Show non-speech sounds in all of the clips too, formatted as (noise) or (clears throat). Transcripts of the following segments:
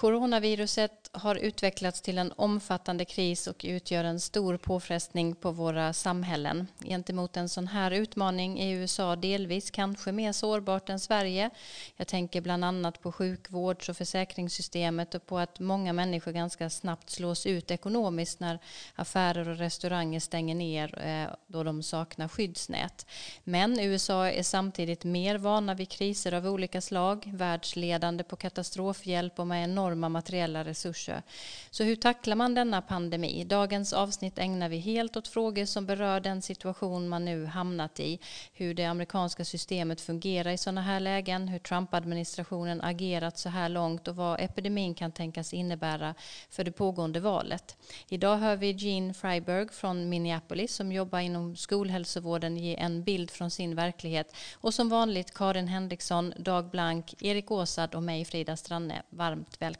Coronaviruset har utvecklats till en omfattande kris och utgör en stor påfrestning på våra samhällen. Gentemot en sån här utmaning är USA delvis kanske mer sårbart än Sverige. Jag tänker bland annat på sjukvårds och försäkringssystemet och på att många människor ganska snabbt slås ut ekonomiskt när affärer och restauranger stänger ner eh, då de saknar skyddsnät. Men USA är samtidigt mer vana vid kriser av olika slag, världsledande på katastrofhjälp och med enorm enorma materiella resurser. Så hur tacklar man denna pandemi? Dagens avsnitt ägnar vi helt åt frågor som berör den situation man nu hamnat i, hur det amerikanska systemet fungerar i sådana här lägen, hur Trump-administrationen agerat så här långt och vad epidemin kan tänkas innebära för det pågående valet. Idag hör vi Jean Freiberg från Minneapolis som jobbar inom skolhälsovården ge en bild från sin verklighet och som vanligt Karin Henriksson, Dag Blank, Erik Åsad och mig Frida Stranne. Varmt välkomna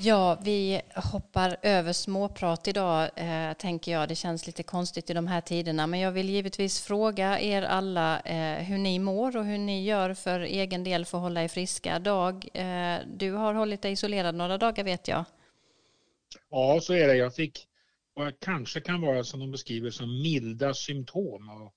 Ja, vi hoppar över småprat idag, eh, tänker jag. Det känns lite konstigt i de här tiderna. Men jag vill givetvis fråga er alla eh, hur ni mår och hur ni gör för egen del för att hålla er friska. Dag, eh, du har hållit dig isolerad några dagar vet jag. Ja, så är det. Jag fick vad kanske kan vara som de beskriver som milda symptom. Och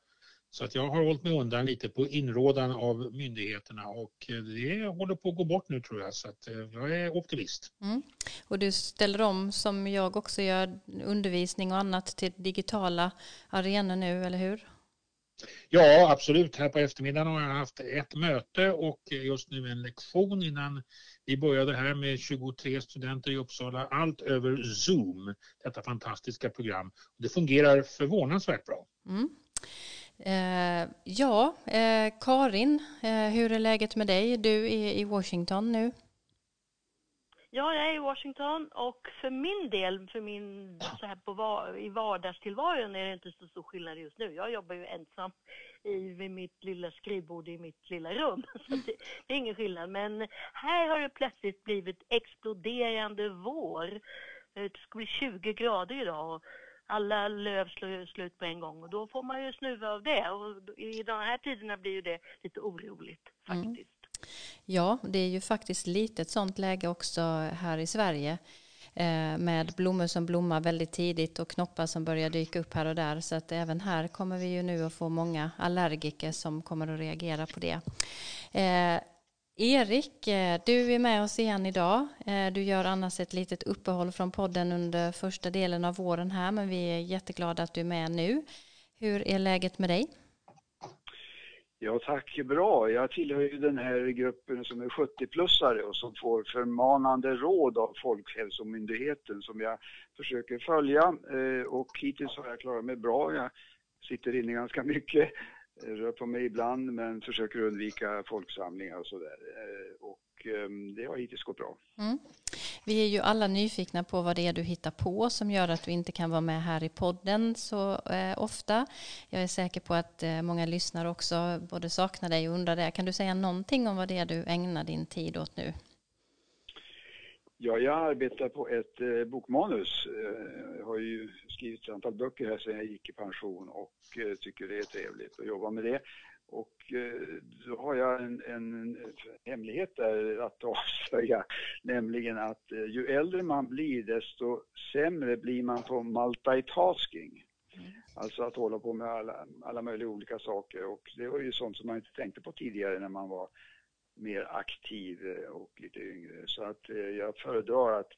så att jag har hållit mig undan lite på inrådan av myndigheterna och det håller på att gå bort nu tror jag så att eh, jag är optimist. Mm. Och du ställer om som jag också gör undervisning och annat till digitala arenor nu, eller hur? Ja, absolut. Här på eftermiddagen har jag haft ett möte och just nu en lektion innan vi började här med 23 studenter i Uppsala, allt över Zoom, detta fantastiska program. Det fungerar förvånansvärt bra. Mm. Eh, ja, eh, Karin, eh, hur är läget med dig? Du är i Washington nu. Ja, jag är i Washington och för min del, för min, så här på, i vardagstillvaron är det inte så stor skillnad just nu. Jag jobbar ju ensam i, vid mitt lilla skrivbord i mitt lilla rum. (laughs) Så det, det är ingen skillnad. Men här har det plötsligt blivit exploderande vår. Eh, det ska bli 20 grader idag alla löv slår slut på en gång och då får man ju snuva av det och i de här tiderna blir ju det lite oroligt mm. faktiskt. Mm. Ja, det är ju faktiskt lite ett sånt läge också här i Sverige eh, med blommor som blommar väldigt tidigt och knoppar som börjar dyka upp här och där. Så att även här kommer vi ju nu att få många allergiker som kommer att reagera på det. Erik, eh, du är med oss igen idag. Eh, du gör annars ett litet uppehåll från podden under första delen av våren här, men vi är jätteglada att du är med nu. Hur är läget med dig? Ja tack, bra. Jag tillhör ju den här gruppen som är 70-plussare och som får förmanande råd av Folkhälsomyndigheten som jag försöker följa eh, och hittills har jag klarat mig bra. Jag sitter inne ganska mycket rör på mig ibland men försöker undvika folksamlingar och sådär. Eh, och ehm, det har hittills gått bra. Mm. Vi är ju alla nyfikna på vad det är du hittar på som gör att du inte kan vara med här i podden så eh, ofta. Jag är säker på att eh, många lyssnare också både saknar dig och undrar det. Kan du säga någonting om vad det är du ägnar din tid åt nu? Ja, jag arbetar på ett eh, bokmanus. Eh, jag har ju skrivit ett antal böcker här sedan jag gick i pension och eh, tycker det är trevligt att jobba med det. Och eh, då har jag en, en hemlighet där att (laughs) avslöja, nämligen att eh, ju äldre man blir desto sämre blir man på multitasking. Mm. Alltså att hålla på med alla, alla möjliga olika saker och det var ju sånt som man inte tänkte på tidigare när man var mer aktiv eh, och lite yngre. Så att eh, jag föredrar att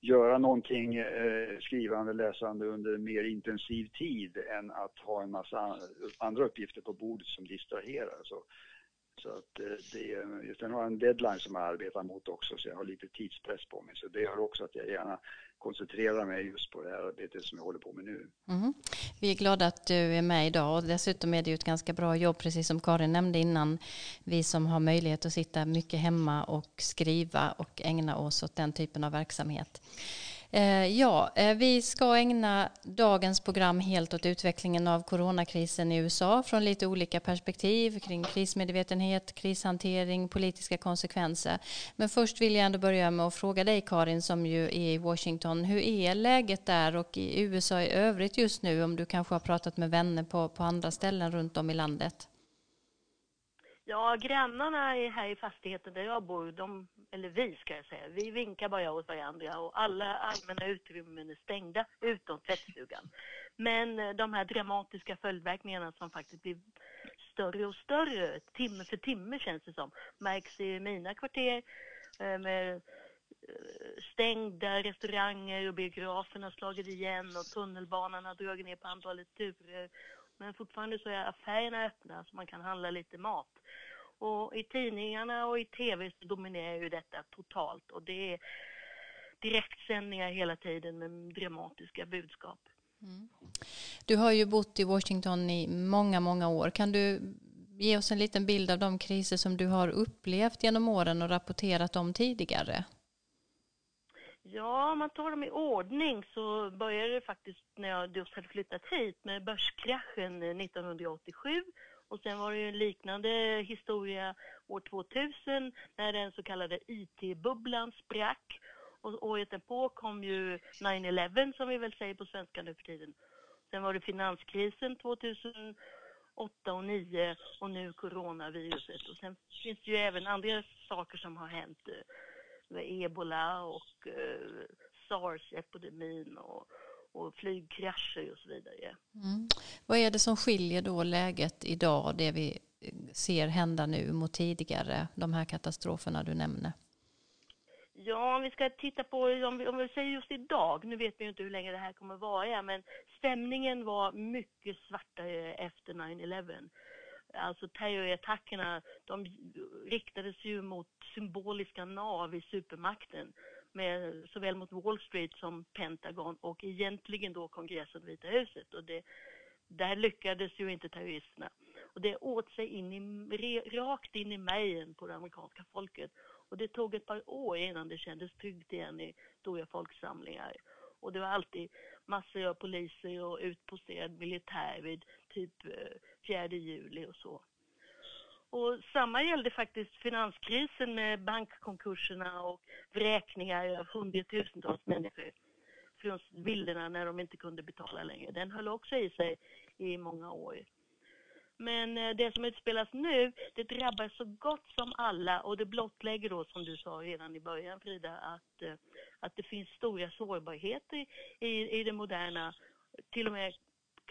göra någonting eh, skrivande, läsande under mer intensiv tid än att ha en massa andra uppgifter på bordet som distraherar. Så, så att eh, det, just sen har jag en deadline som jag arbetar mot också så jag har lite tidspress på mig. Så det gör också att jag gärna koncentrerar mig just på det här arbetet som jag håller på med nu. Mm. Vi är glada att du är med idag och dessutom är det ju ett ganska bra jobb precis som Karin nämnde innan. Vi som har möjlighet att sitta mycket hemma och skriva och ägna oss åt den typen av verksamhet. Eh, ja, eh, vi ska ägna dagens program helt åt utvecklingen av coronakrisen i USA från lite olika perspektiv kring krismedvetenhet, krishantering, politiska konsekvenser. Men först vill jag ändå börja med att fråga dig Karin som ju är i Washington. Hur är läget där och i USA i övrigt just nu om du kanske har pratat med vänner på, på andra ställen runt om i landet? Ja, grannarna här i fastigheten där jag bor, de, eller vi ska jag säga, vi vinkar bara åt varandra och alla allmänna utrymmen är stängda utom tvättstugan. Men eh, de här dramatiska följdverkningarna som faktiskt blir större och större, timme för timme känns det som, märks i mina kvarter eh, med eh, stängda restauranger och biograferna slagit igen och tunnelbanan har dragit ner på antalet turer men fortfarande så är affärerna öppna så man kan handla lite mat. Och i tidningarna och i tv så dominerar ju detta totalt och det är direktsändningar hela tiden med dramatiska budskap. Mm. Du har ju bott i Washington i många, många år. Kan du ge oss en liten bild av de kriser som du har upplevt genom åren och rapporterat om tidigare? Ja, om man tar dem i ordning så började det faktiskt när jag just hade flyttat hit med börskraschen 1987 och sen var det ju en liknande historia år 2000 när den så kallade IT-bubblan sprack och året därpå kom ju 9-11 som vi väl säger på svenska nu för tiden. Sen var det finanskrisen 2008 och 2009 och nu coronaviruset och sen finns det ju även andra saker som har hänt eh, med ebola och eh, sars-epidemin och, och flygkrascher och så vidare. Mm. Vad är det som skiljer då läget idag, det vi ser hända nu mot tidigare, de här katastroferna du nämner? Ja, om vi ska titta på, om vi, om vi säger just idag, nu vet vi ju inte hur länge det här kommer vara, men stämningen var mycket svartare efter 9-11 alltså terrorattackerna, de riktades ju mot symboliska nav i supermakten, med, såväl mot Wall Street som Pentagon och egentligen då kongressen Vita huset. Och det, där lyckades ju inte terroristerna. Och det åt sig in i, rakt in i märgen på det amerikanska folket. Och det tog ett par år innan det kändes tryggt igen i stora folksamlingar. Och det var alltid massor av poliser och utposterad militär vid typ eh, 4 juli och så. Och samma gällde faktiskt finanskrisen med bankkonkurserna och vräkningar av hundratusentals människor från villorna när de inte kunde betala längre. Den höll också i sig i många år. Men eh, det som utspelas nu, det drabbar så gott som alla och det blottlägger då, som du sa redan i början Frida, att, eh, att det finns stora sårbarheter i, i det moderna, till och med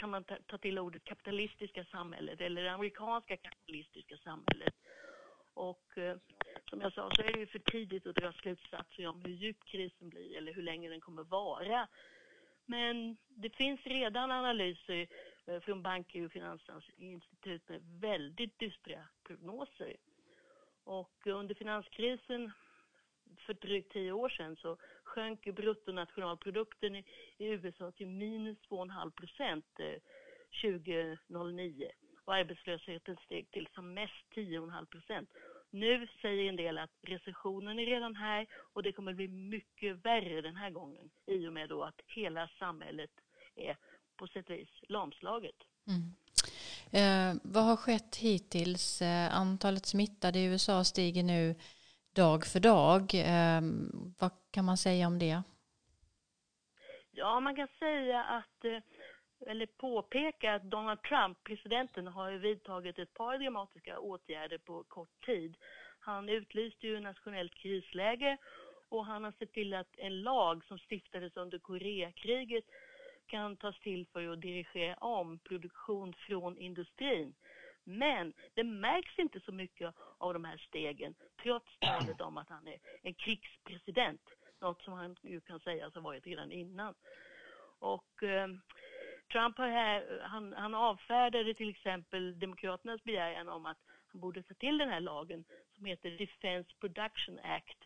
kan man ta, ta till ordet kapitalistiska samhället eller det amerikanska kapitalistiska samhället. Och eh, som jag sa så är det ju för tidigt att dra slutsatser om hur djup krisen blir eller hur länge den kommer vara. Men det finns redan analyser eh, från banker och finansinstitut med väldigt dystra prognoser. Och under finanskrisen för drygt tio år sedan så sjönk bruttonationalprodukten i, i USA till minus 2,5 procent eh, 2009 och arbetslösheten steg till som mest 10,5 procent. Nu säger en del att recessionen är redan här och det kommer bli mycket värre den här gången i och med då att hela samhället är på sätt och vis lamslaget. Mm. Eh, vad har skett hittills? Eh, antalet smittade i USA stiger nu dag för dag. Eh, vad kan man säga om det? Ja, man kan säga att, eh, eller påpeka att Donald Trump, presidenten, har vidtagit ett par dramatiska åtgärder på kort tid. Han utlyste ju nationellt krisläge och han har sett till att en lag som stiftades under Koreakriget kan tas till för att dirigera om produktion från industrin. Men det märks inte så mycket av de här stegen trots talet om att han är en krigspresident. Något som han ju kan säga har varit redan innan. Och eh, Trump har här, han, han avfärdade till exempel Demokraternas begäran om att han borde ta till den här lagen som heter Defense Production Act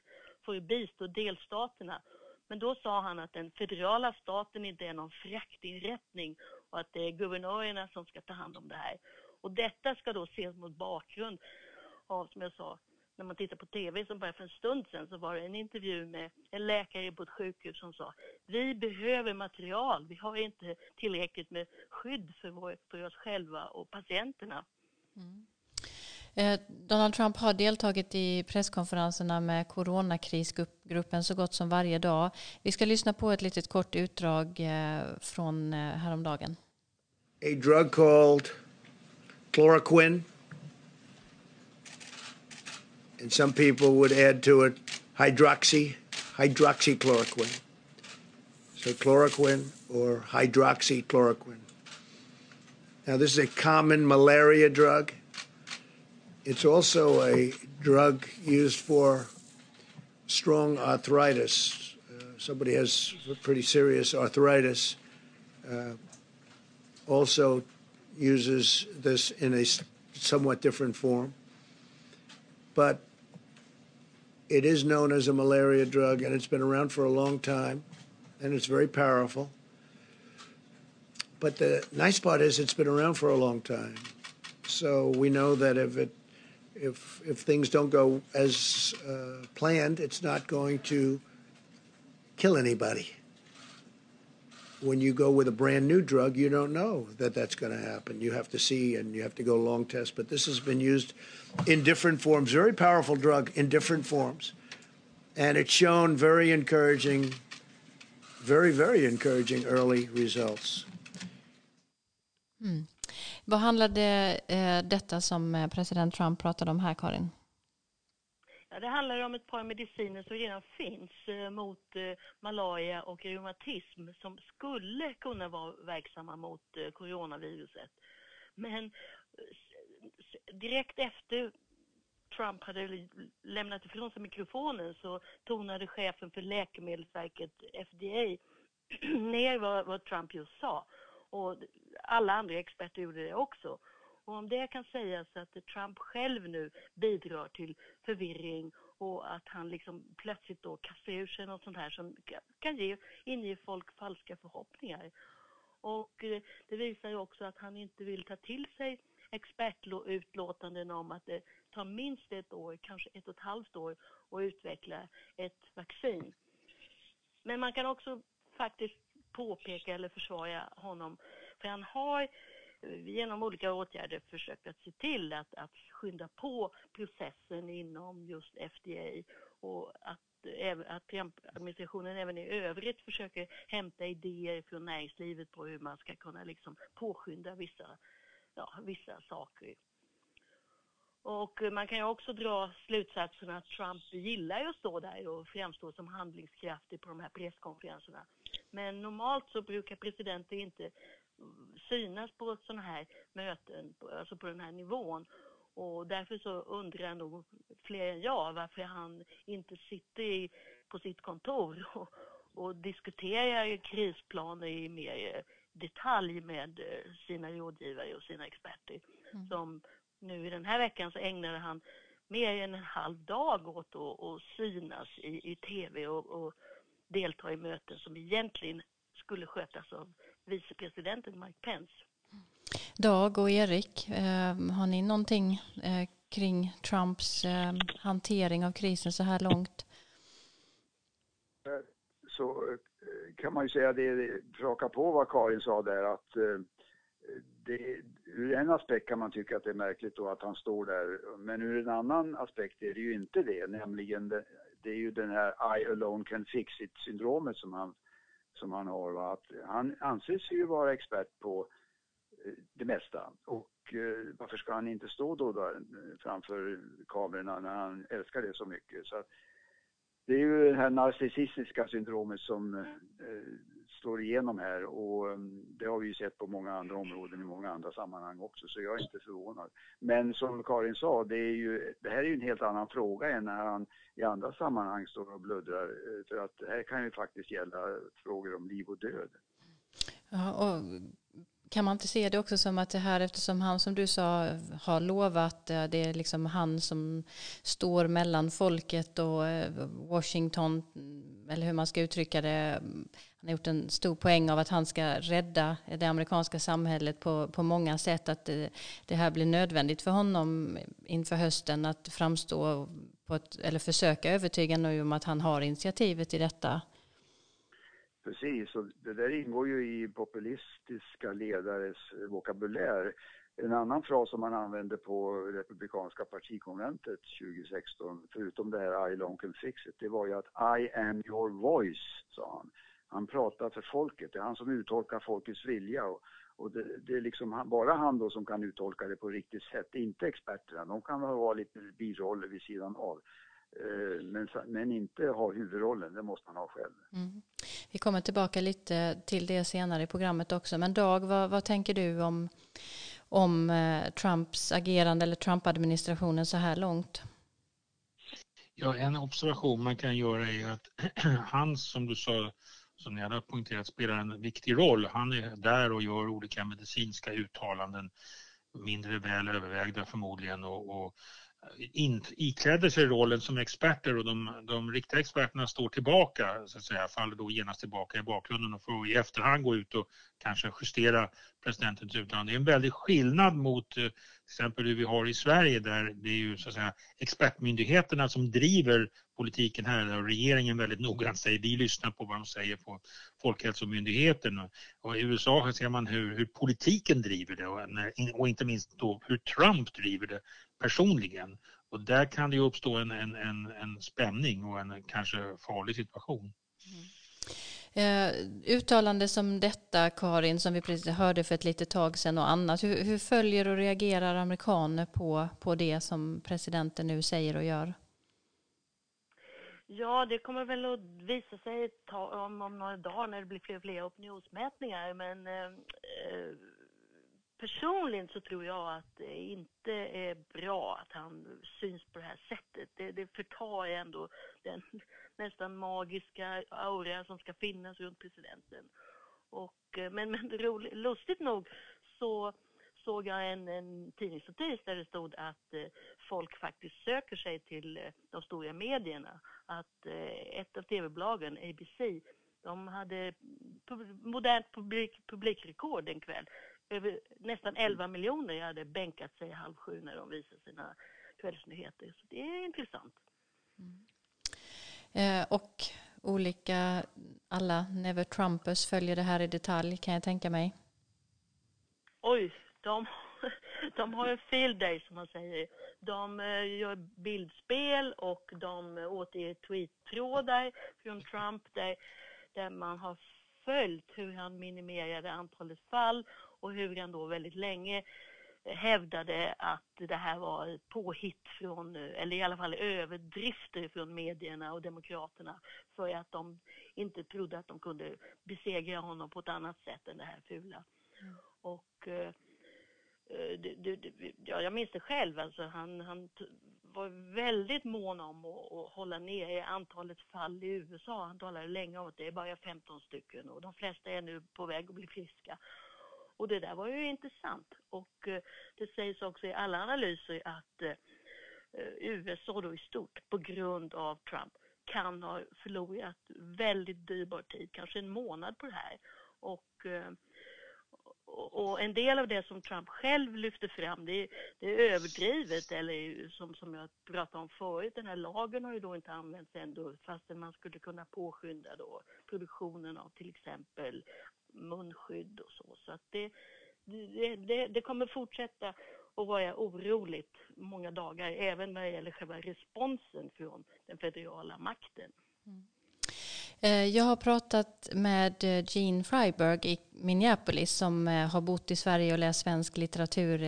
för att bistå delstaterna. Men då sa han att den federala staten inte är någon fraktinrättning och att det är guvernörerna som ska ta hand om det här. Och detta ska då ses mot bakgrund av, som jag sa, när man tittar på tv som bara för en stund sedan så var det en intervju med en läkare på ett sjukhus som sa vi behöver material, vi har inte tillräckligt med skydd för, vår, för oss själva och patienterna. Mm. Eh, Donald Trump har deltagit i presskonferenserna med coronakrisgruppen så gott som varje dag. Vi ska lyssna på ett litet kort utdrag eh, från eh, häromdagen. A drug called chloroquine and some people would add to it hydroxy, hydroxychloroquine. So chloroquine or hydroxychloroquine. Now, this is a common malaria drug. It's also a drug used for strong arthritis. Uh, somebody has pretty serious arthritis. Uh, also uses this in a somewhat different form. But it is known as a malaria drug, and it's been around for a long time, and it's very powerful. But the nice part is it's been around for a long time, so we know that if it if if things don't go as uh, planned, it's not going to kill anybody when you go with a brand new drug, you don't know that that's going to happen. You have to see and you have to go long test. But this has been used in different forms, very powerful drug in different forms. And it's shown very encouraging, very, very encouraging early results. Mm. Vad handlade eh, detta som eh, president Trump pratade om här, Karin? Ja, det handlar om ett par mediciner som redan finns eh, mot eh, malaria och reumatism som skulle kunna vara verksamma mot eh, coronaviruset. Men eh, direkt efter Trump hade lämnat ifrån sig mikrofonen så tonade chefen för Läkemedelsverket, FDA, (clears throat) ner vad, vad Trump just sa. Och alla andra experter gjorde det också. Och om det kan sägas att Trump själv nu bidrar till förvirring och att han liksom plötsligt då kastar ur sig något sånt här som kan ge, inge folk falska förhoppningar. Och eh, det visar ju också att han inte vill ta till sig expertutlåtanden om att eh, det tar minst ett år, kanske ett och ett halvt år, att utveckla ett vaccin. Men man kan också faktiskt påpeka eller försvara honom, för han har genom olika åtgärder försökt att se till att, att skynda på processen inom just FDA och att att Trump-administrationen även i övrigt försöker hämta idéer från näringslivet på hur man ska kunna liksom påskynda vissa, ja, vissa saker. Och man kan ju också dra slutsatsen att Trump gillar ju att stå där och framstå som handlingskraftig på de här presskonferenserna. Men normalt så brukar presidenter inte synas på sådana här möten, alltså på den här nivån. Och därför så undrar nog fler än jag varför han inte sitter i, på sitt kontor (laughs) och, och diskuterar krisplaner i mer detalj med eh, sina rådgivare och sina experter. Mm. Som nu i den här veckan så ägnade han mer än en halv dag åt att synas i, i tv och, och delta i möten som egentligen skulle skötas av vicepresidenten Mike Pence. Dag och Erik, eh, har ni någonting eh, kring Trumps eh, hantering av krisen så här långt? Så kan man ju säga det, raka på vad Karin sa där att det, ur en aspekt kan man tycka att det är märkligt då att han står där. Men ur en annan aspekt är det ju inte det, nämligen det, det är ju den här I alone can fix it syndromet som han som han har. Va? Att han anser sig ju vara expert på eh, det mesta. Och eh, varför ska han inte stå då där eh, framför kamerorna när han älskar det så mycket? Så det är ju det här narcissistiska syndromet som eh, slår igenom här och um, det har vi ju sett på många andra områden i många andra sammanhang också så jag är inte förvånad. Men som Karin sa, det, är ju, det här är ju en helt annan fråga än när han i andra sammanhang står och bluddrar eh, för att det här kan ju faktiskt gälla frågor om liv och död. Ja, och kan man inte se det också som att det här, eftersom han som du sa har lovat, eh, det är liksom han som står mellan folket och eh, Washington, eller hur man ska uttrycka det, han har gjort en stor poäng av att han ska rädda det amerikanska samhället på, på många sätt. Att det, det här blir nödvändigt för honom inför hösten att framstå på ett, eller försöka övertyga nu om att han har initiativet i detta. Precis, och det där ingår ju i populistiska ledares vokabulär. En annan fras som man använde på republikanska partikonventet 2016, förutom det här I long can fix it, det var ju att I am your voice, sa han. Han pratar för folket, det är han som uttolkar folkets vilja och, och det, det, är liksom bara han då som kan uttolka det på riktigt sätt, inte experterna. De kan vara lite biroller vid sidan av. Eh, men, men inte ha huvudrollen, det måste man ha själv. Mm. Vi kommer tillbaka lite till det senare i programmet också. Men Dag, vad, vad tänker du om, om eh, Trumps agerande eller Trump-administrationen så här långt? Ja, en observation man kan göra är att (clears throat) han, som du sa, som ni hade poängterat, spelar en viktig roll. Han är där och gör olika medicinska uttalanden, mindre väl övervägda förmodligen och, och in, ikläder sig rollen som experter och de, de riktiga experterna står tillbaka, så att säga, faller då genast tillbaka i bakgrunden och får i efterhand gå ut och kanske justera presidentens uttalande. Det är en väldig skillnad mot eh, till exempel hur vi har i Sverige där det är ju så att säga expertmyndigheterna som driver politiken här och regeringen väldigt noggrant säger vi lyssnar på vad de säger på Folkhälsomyndigheten och i USA ser man hur, hur politiken driver det och, och inte minst då hur Trump driver det personligen. Och där kan det ju uppstå en, en, en, en spänning och en kanske farlig situation. Mm. Eh, uttalande som detta, Karin, som vi precis hörde för ett litet tag sedan och annat. Hur, hur, följer och reagerar amerikaner på, på det som presidenten nu säger och gör? Ja, det kommer väl att visa sig om, om några dagar när det blir fler och fler opinionsmätningar. Men eh, eh personligen så tror jag att det inte är bra att han syns på det här sättet. Det, det förtar ändå den (laughs) nästan magiska aura som ska finnas runt presidenten. Och, eh, men men roligt, lustigt nog så såg jag en, en tidningsnotis där det stod att eh, folk faktiskt söker sig till eh, de stora medierna. Att eh, ett av tv-bolagen, ABC, de hade modernt publik, publikrekord en kväll över nästan 11 miljoner hade bänkat sig halv sju när de visade sina kvällsnyheter. Så det är intressant. Mm. Eh, och olika, alla Never Trumpers följer det här i detalj kan jag tänka mig. Oj, de, (laughs) de har en field day som man säger. De eh, gör bildspel och de återger tweettrådar från Trump där, där man har följt hur han minimerade antalet fall och hur han då väldigt länge hävdade att det här var påhitt från, eller i alla fall överdrifter från medierna och demokraterna för att de inte trodde att de kunde besegra honom på ett annat sätt än det här fula. Mm. Och eh, det, det, det, ja, jag minns det själv, alltså han, han var väldigt mån om att, att hålla nere antalet fall i USA. Han talade länge om att det är bara 15 stycken och de flesta är nu på väg att bli friska. Och det där var ju intressant. Och eh, det sägs också i alla analyser att eh, eh USA då i stort på grund av Trump kan ha förlorat väldigt dyrbar tid, kanske en månad på det här. Och, eh, och en del av det som Trump själv lyfter fram, det är, det är överdrivet eller som, som jag pratade om förut, den här lagen har ju då inte använts ändå fastän man skulle kunna påskynda då produktionen av till exempel munskydd och så. Så att det, det, det, det kommer fortsätta att vara oroligt många dagar, även när det gäller själva responsen från den federala makten. Mm. Eh, jag har pratat med eh, Jean Freiberg i Minneapolis som eh, har bott i Sverige och läst svensk litteratur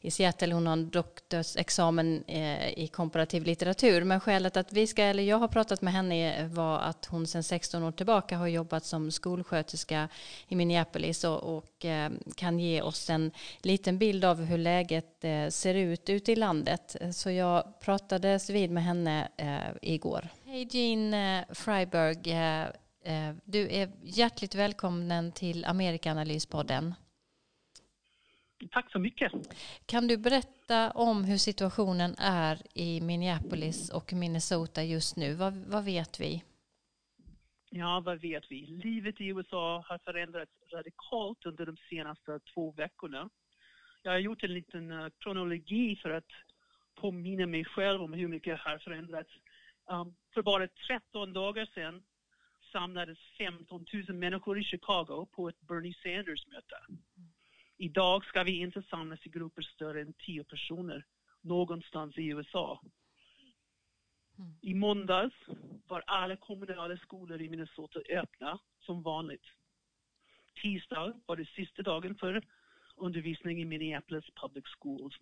i Seattle. Hon har en doktorsexamen i komparativ litteratur. Men skälet att vi ska, eller jag har pratat med henne var att hon sedan 16 år tillbaka har jobbat som skolsköterska i Minneapolis och, och kan ge oss en liten bild av hur läget ser ut ute i landet. Så jag pratades vid med henne igår. Hej Jean eh, Freiberg. Eh, eh, du är hjärtligt välkommen till Amerikanalyspodden. Tack så mycket. Kan du berätta om hur situationen är i Minneapolis och Minnesota just nu? Vad, vad vet vi? Ja, vad vet vi? Livet i USA har förändrats radikalt under de senaste två veckorna. Jag har gjort en liten kronologi för att påminna mig själv om hur mycket har förändrats. Um, för bara 13 dagar sedan samlades 15 000 människor i Chicago på ett Bernie Sanders-möte. Idag ska vi inte samlas i grupper större än 10 personer någonstans i USA. Mm. I måndags var alla kommunala skolor i Minnesota öppna som vanligt. Tisdag var det sista dagen för undervisning i Minneapolis Public Schools.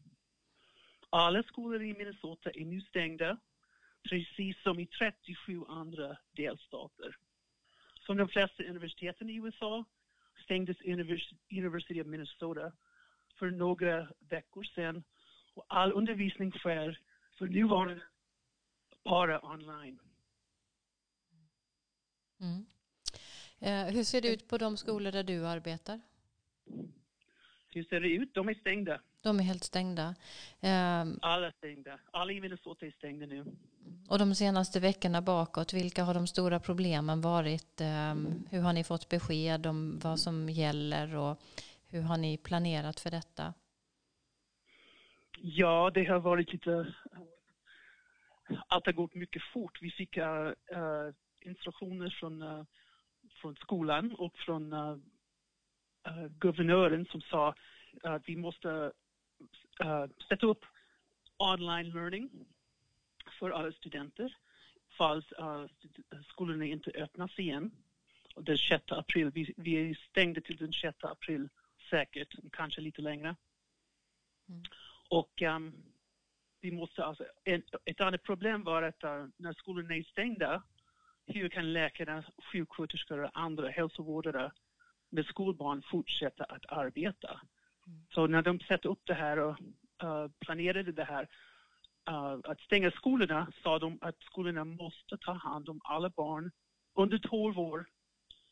Alla skolor i Minnesota är nu stängda, precis som i 37 andra delstater. Som de flesta universiteten i USA stängdes University of Minnesota för några veckor sedan och all undervisning sker för nuvarande bara online. Mm. Eh, hur ser det ut på de skolor där du arbetar? Hur ser det ut? De är stängda. De är helt stängda. Um, Alla stängda. Alla i Minnesota är stängda nu. Och de senaste veckorna bakåt, vilka har de stora problemen varit? Um, hur har ni fått besked om vad som gäller och hur har ni planerat för detta? Ja, det har varit lite... Allt har gått mycket fort. Vi fick uh, uh, instruktioner från, uh, från skolan och från guvernören som sa att vi måste uh, sätta upp online learning för alla studenter falls uh, skolorna inte öppnas igen. Den 6 april, vi, vi stängde till den 6 april säkert, kanske lite längre. Mm. Och um, vi måste alltså, en, ett annat problem var att uh, när skolorna är stängda, hur kan läkarna, sjuksköterskor och andra hälsovårdare med skolbarn fortsätta att arbeta? Så när de satte upp det här och uh, planerade det här uh, att stänga skolorna sa de att skolorna måste ta hand om alla barn under 12 år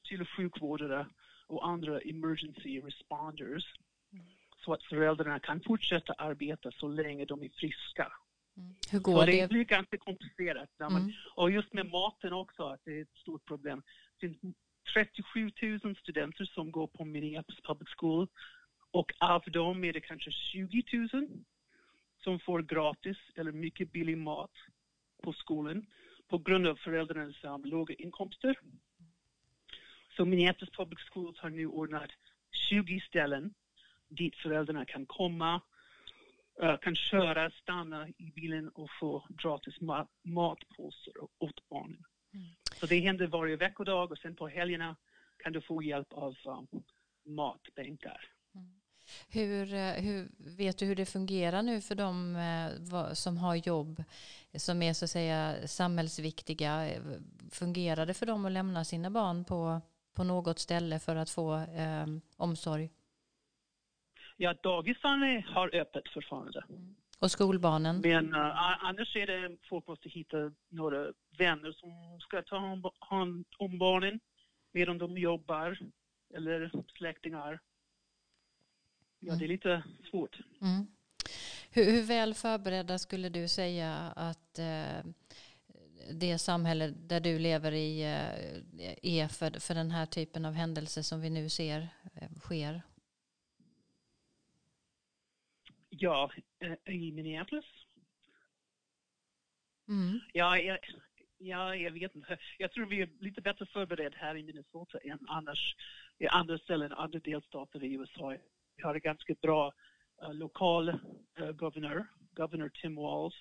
till sjukvårdare och andra emergency responders mm. så att föräldrarna kan fortsätta arbeta så länge de är friska. Mm. Hur går så det? Det blir ganska komplicerat. Mm. och just med maten också, att det är ett stort problem. Det finns 37 000 studenter som går på Minneapolis Public School och av dem är det kanske 20 000 som får gratis eller mycket billig mat på skolan på grund av föräldrarnas um, låga inkomster. Så Minneapolis Public Schools har nu ordnat 20 ställen dit föräldrarna kan komma, uh, kan köra, stanna i bilen och få gratis ma matpåsar åt barnen. Mm. Så det händer varje veckodag och sen på helgerna kan du få hjälp av um, matbänkar. Hur, eh, hur, vet du hur det fungerar nu för de eh, som har jobb som är så att säga samhällsviktiga? Fungerar det för dem att lämna sina barn på, på något ställe för att få eh, omsorg? Ja, dagisarna har öppet fortfarande. Mm. Och skolbarnen? Men uh, annars är det folk måste hitta några vänner som ska ta hand om barnen medan de jobbar eller släktingar ja, det är lite svårt. Mm. Hur, hur, väl förberedda skulle du säga att eh, det samhälle där du lever i eh, är för, för den här typen av händelser som vi nu ser eh, sker? Ja, eh, i Minneapolis? Mm. Ja, jag, ja, jag vet inte. Jag tror vi är lite bättre förberedda här i Minnesota än annars i andra ställen, andra delstater i USA. Vi har en ganska bra uh, lokal uh, governor, governor Tim Walls,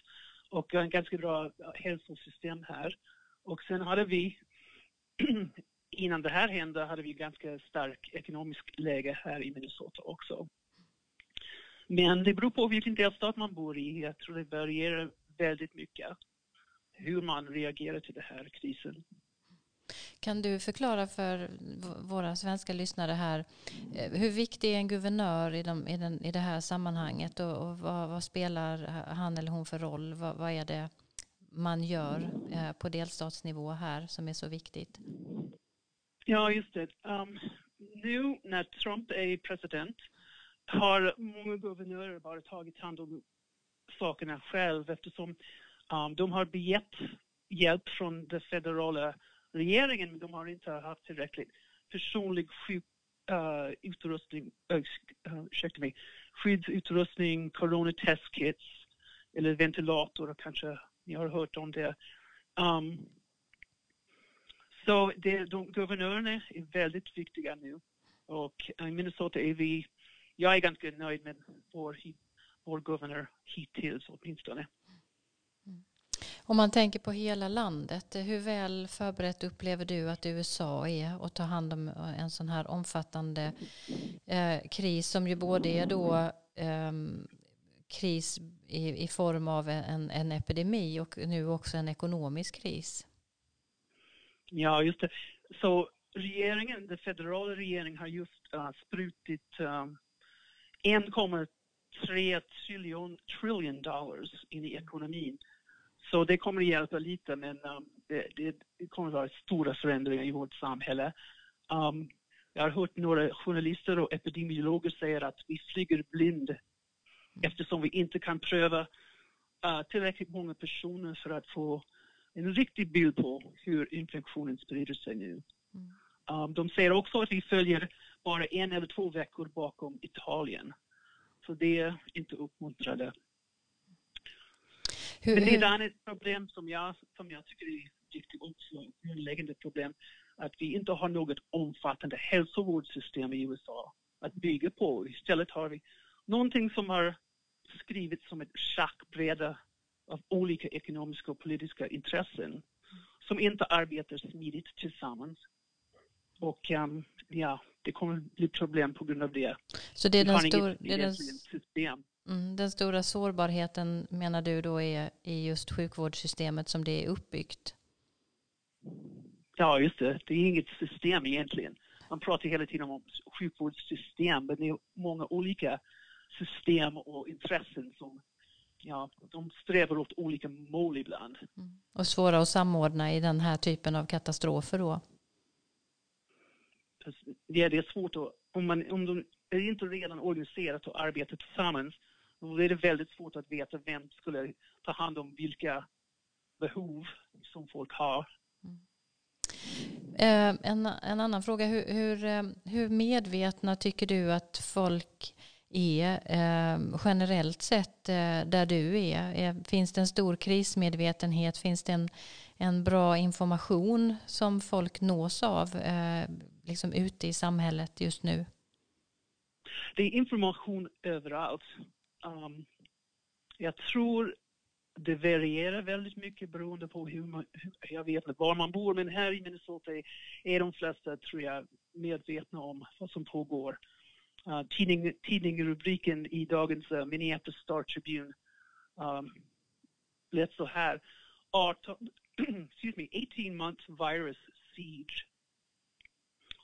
och en ganska bra uh, hälsosystem här. Och sen hade vi, (clears throat) innan det här hände, hade vi ganska stark ekonomisk läge här i Minnesota också. Men det beror på vilken delstat man bor i. Jag tror det varierar väldigt mycket hur man reagerar till den här krisen. Kan du förklara för våra svenska lyssnare här eh, hur viktig är en guvernör i, de, i, den, i det här sammanhanget och, och vad, vad, spelar han eller hon för roll? Vad, vad är det man gör eh, på delstatsnivå här som är så viktigt? Ja, just det. Um, nu när Trump är president har många guvernörer bara tagit hand om sakerna själv eftersom um, de har begett hjälp från det federala regeringen men de har inte haft tillräckligt personlig sjuk, uh, eh, utrustning, uh, ursäkta mig, skyddsutrustning, coronatestkits eller ventilatorer kanske ni har hört om det. Um, så det, de, guvernörerna är väldigt viktiga nu och i Minnesota är vi, jag är ganska nöjd med vår, vår guvernör hittills åtminstone. Om man tänker på hela landet, hur väl förberett upplever du att USA är att ta hand om eh, en sån här omfattande eh, kris som ju både är då eh, kris i, i, form av en, en epidemi och nu också en ekonomisk kris? Ja, just det. Så regeringen, den federala regeringen har just uh, sprutit eh, uh, 1,3 trillion, trillion dollars in i ekonomin. Så det kommer att hjälpa lite men um, det, det, kommer att vara stora förändringar i vårt samhälle. Um, jag har hört några journalister och epidemiologer säga att vi flyger blind eftersom vi inte kan pröva uh, tillräckligt många personer för att få en riktig bild på hur infektionen sprider sig nu. Mm. Um, de säger också att vi följer bara en eller två veckor bakom Italien. Så det är inte uppmuntrande. Hur, Men det är ett annat problem som jag, som jag tycker är viktigt också, grundläggande problem, att vi inte har något omfattande hälsovårdssystem i USA att bygga på. Istället har vi någonting som har skrivits som ett schackbräde av olika ekonomiska och politiska intressen som inte arbetar smidigt tillsammans. Och um, ja, det kommer bli problem på grund av det. Så det är den, stor, det är den, system. Mm, den stora sårbarheten menar du då är i just sjukvårdssystemet som det är uppbyggt? Ja, just det. Det är inget system egentligen. Man pratar hela tiden om sjukvårdssystem, men det är många olika system och intressen som ja, de strävar åt olika mål ibland. Mm. Och svåra att samordna i den här typen av katastrofer då? Ja, det är svårt att, om, man, om de är inte redan organiserat och arbetar tillsammans, då är det väldigt svårt att veta vem skulle ta hand om vilka behov som folk har. Mm. Eh, en, en annan fråga, hur, hur, eh, hur medvetna tycker du att folk är eh, generellt sett eh, där du är? Finns det en stor krismedvetenhet? Finns det en, en bra information som folk nås av liksom ute i samhället just nu? Det är information överallt. Um, jag tror det varierar väldigt mycket beroende på hur man, jag vet inte var man bor, men här i Minnesota är de flesta, tror jag, medvetna om vad som pågår. Uh, tidning, tidningsrubriken i dagens uh, Minneapolis Star Tribune um, lät så här. 18, (clears throat) excuse me, 18 months virus siege.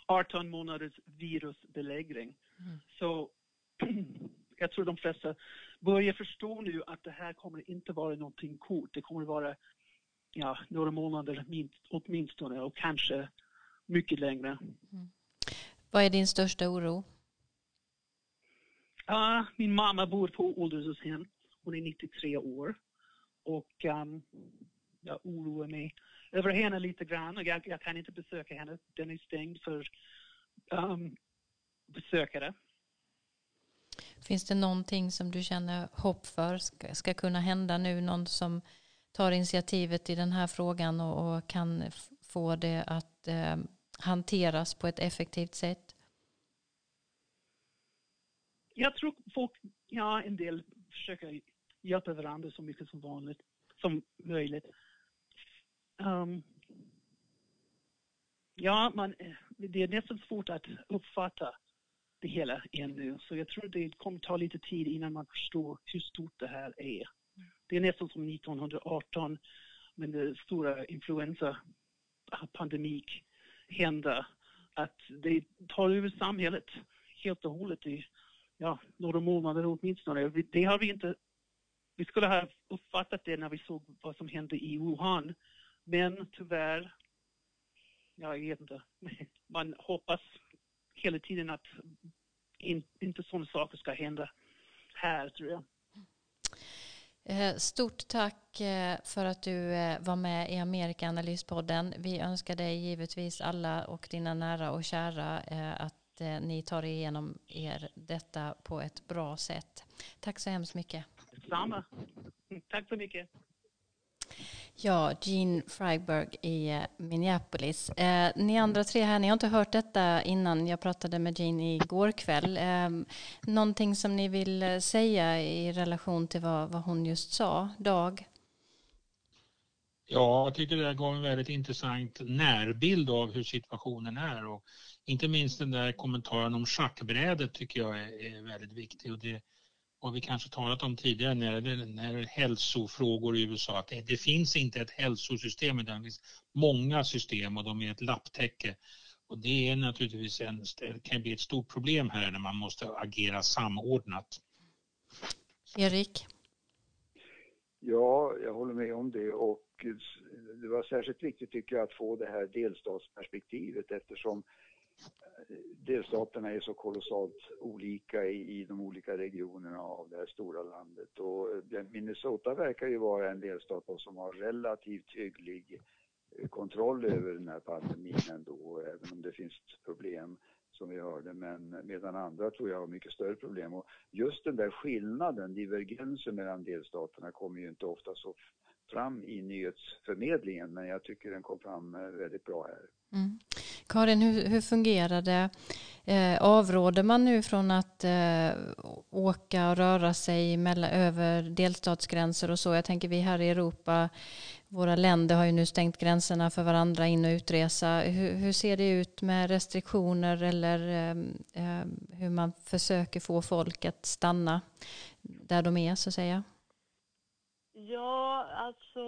18 månaders virusbelägring. Mm. Så (clears throat) jag tror de flesta börjar förstå nu att det här kommer inte vara någonting coolt. Det kommer vara ja, några månader minst, åtminstone och kanske mycket längre. Mm. Vad är din största oro? Uh, min mamma bor på ålderdomshem. Hon är 93 år. Och um, jag oroar mig över henne lite grann. Jag, jag kan inte besöka henne. Den är stängd för um, besökare. Finns det någonting som du känner hopp för ska, ska kunna hända nu? Någon som tar initiativet i den här frågan och, och kan få det att eh, hanteras på ett effektivt sätt? Jag tror folk, ja en del försöker hjälpa varandra så mycket som vanligt, som möjligt. Um, ja, man, det är nästan svårt att uppfatta det hela ännu. Så jag tror det kommer ta lite tid innan man förstår hur stort det här är. Det är nästan som 1918 med den stora influensapandemik ah, hände. Att det tar över samhället helt och hållet i ja, några månader åtminstone. Det har vi inte... Vi skulle ha uppfattat det när vi såg vad som hände i Wuhan. Men tyvärr, jag vet inte, (laughs) man hoppas hela tiden att in, inte sådana saker ska hända här tror jag. Eh, stort tack eh, för att du eh, var med i Amerikaanalyspodden. Vi önskar dig givetvis alla och dina nära och kära att ni tar igenom er detta på ett bra sätt. Tack så hemskt mycket. Samma. Tack så mycket. Ja, Gene Freiberg i eh, Minneapolis. Eh, ni andra tre här, ni har inte hört detta innan. Jag pratade med Gene igår kväll. Eh, någonting som ni vill eh, säga i relation till vad, vad hon just sa, Dag? Ja, jag tycker det gav en väldigt intressant närbild av hur situationen är och inte minst den där kommentaren om schackbrädet tycker jag är, är väldigt viktig och det har vi kanske talat om tidigare när det när hälsofrågor i USA, att det, det, finns inte ett hälsosystem utan det finns många system och de är ett lapptäcke. Och det är naturligtvis en, det kan bli ett stort problem här när man måste agera samordnat. Erik? Ja, jag håller med om det och det var särskilt viktigt tycker jag att få det här delstatsperspektivet eftersom delstaterna är så kolossalt olika i, i de olika regionerna av det här stora landet. Och eh, Minnesota verkar ju vara en delstat som har relativt hygglig eh, kontroll över den här pandemin ändå, även om det finns problem som vi hörde, men medan andra tror jag har mycket större problem. Och just den där skillnaden, divergensen mellan delstaterna kommer ju inte ofta så fram i nyhetsförmedlingen, men jag tycker den kom fram eh, väldigt bra här. Mm. Karin, hur, hur fungerar det? Eh, avråder man nu från att eh, åka och röra sig mellan, över delstatsgränser och så? Jag tänker vi här i Europa, våra länder har ju nu stängt gränserna för varandra in och utresa. Hur, hur ser det ut med restriktioner eller eh, eh hur man försöker få folk att stanna där de är så att säga? Ja, alltså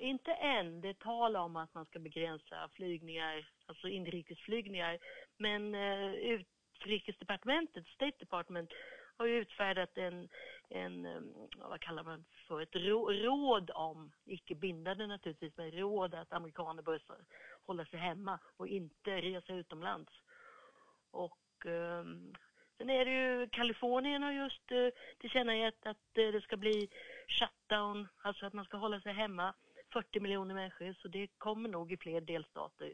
inte än. Det är tal om att man ska begränsa flygningar, alltså inrikesflygningar. Men eh, utrikesdepartementet, State Department, har ju utfärdat en, en eh, vad kallar man för, ett råd om, icke bindande naturligtvis, men råd att amerikaner bör hålla sig hemma och inte resa utomlands. Och eh, Sen är det ju, Kalifornien har just eh, tillkännagett att eh, det ska bli shutdown, alltså att man ska hålla sig hemma, 40 miljoner människor, så det kommer nog i fler delstater.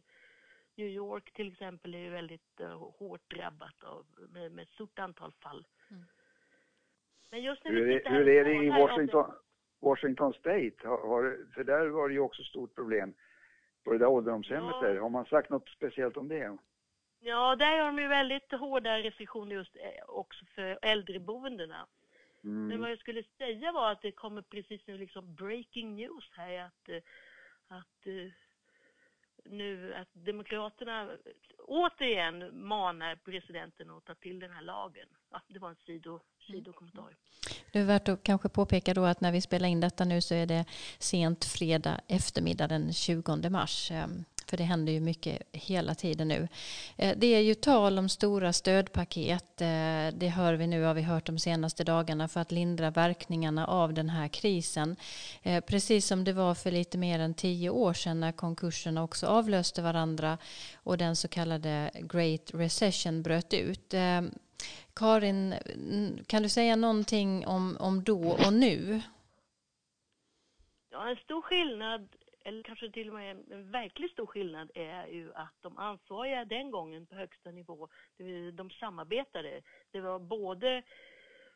New York till exempel är ju väldigt uh, hårt drabbat av, med, med ett stort antal fall. Mm. Men just när hur, är, hur är det i Washington, Washington State? Har, har, för där var det ju också stort problem på det där ålderdomshemmet ja. där. Har man sagt något speciellt om det? Ja, där har de ju väldigt hårda restriktioner just eh, också för äldreboendena. Mm. Men vad jag skulle säga var att det kommer precis nu liksom breaking news här att, eh, att eh, nu att Demokraterna återigen manar presidenten att ta till den här lagen. Ja, det var en sido, sidokommentar. Det är värt att kanske påpeka då att när vi spelar in detta nu så är det sent fredag eftermiddag den 20 mars. För det händer ju mycket hela tiden nu. Eh, det är ju tal om stora stödpaket. Eh, det hör vi nu, har vi hört de senaste dagarna för att lindra verkningarna av den här krisen. Eh, precis som det var för lite mer än tio år sedan när konkurserna också avlöste varandra och den så kallade Great Recession bröt ut. Karin, kan du säga någonting om, om då och nu? Ja, en stor skillnad eller kanske till och med en verkligt stor skillnad är ju att de ansvariga den gången på högsta nivå, de samarbetade. Det var både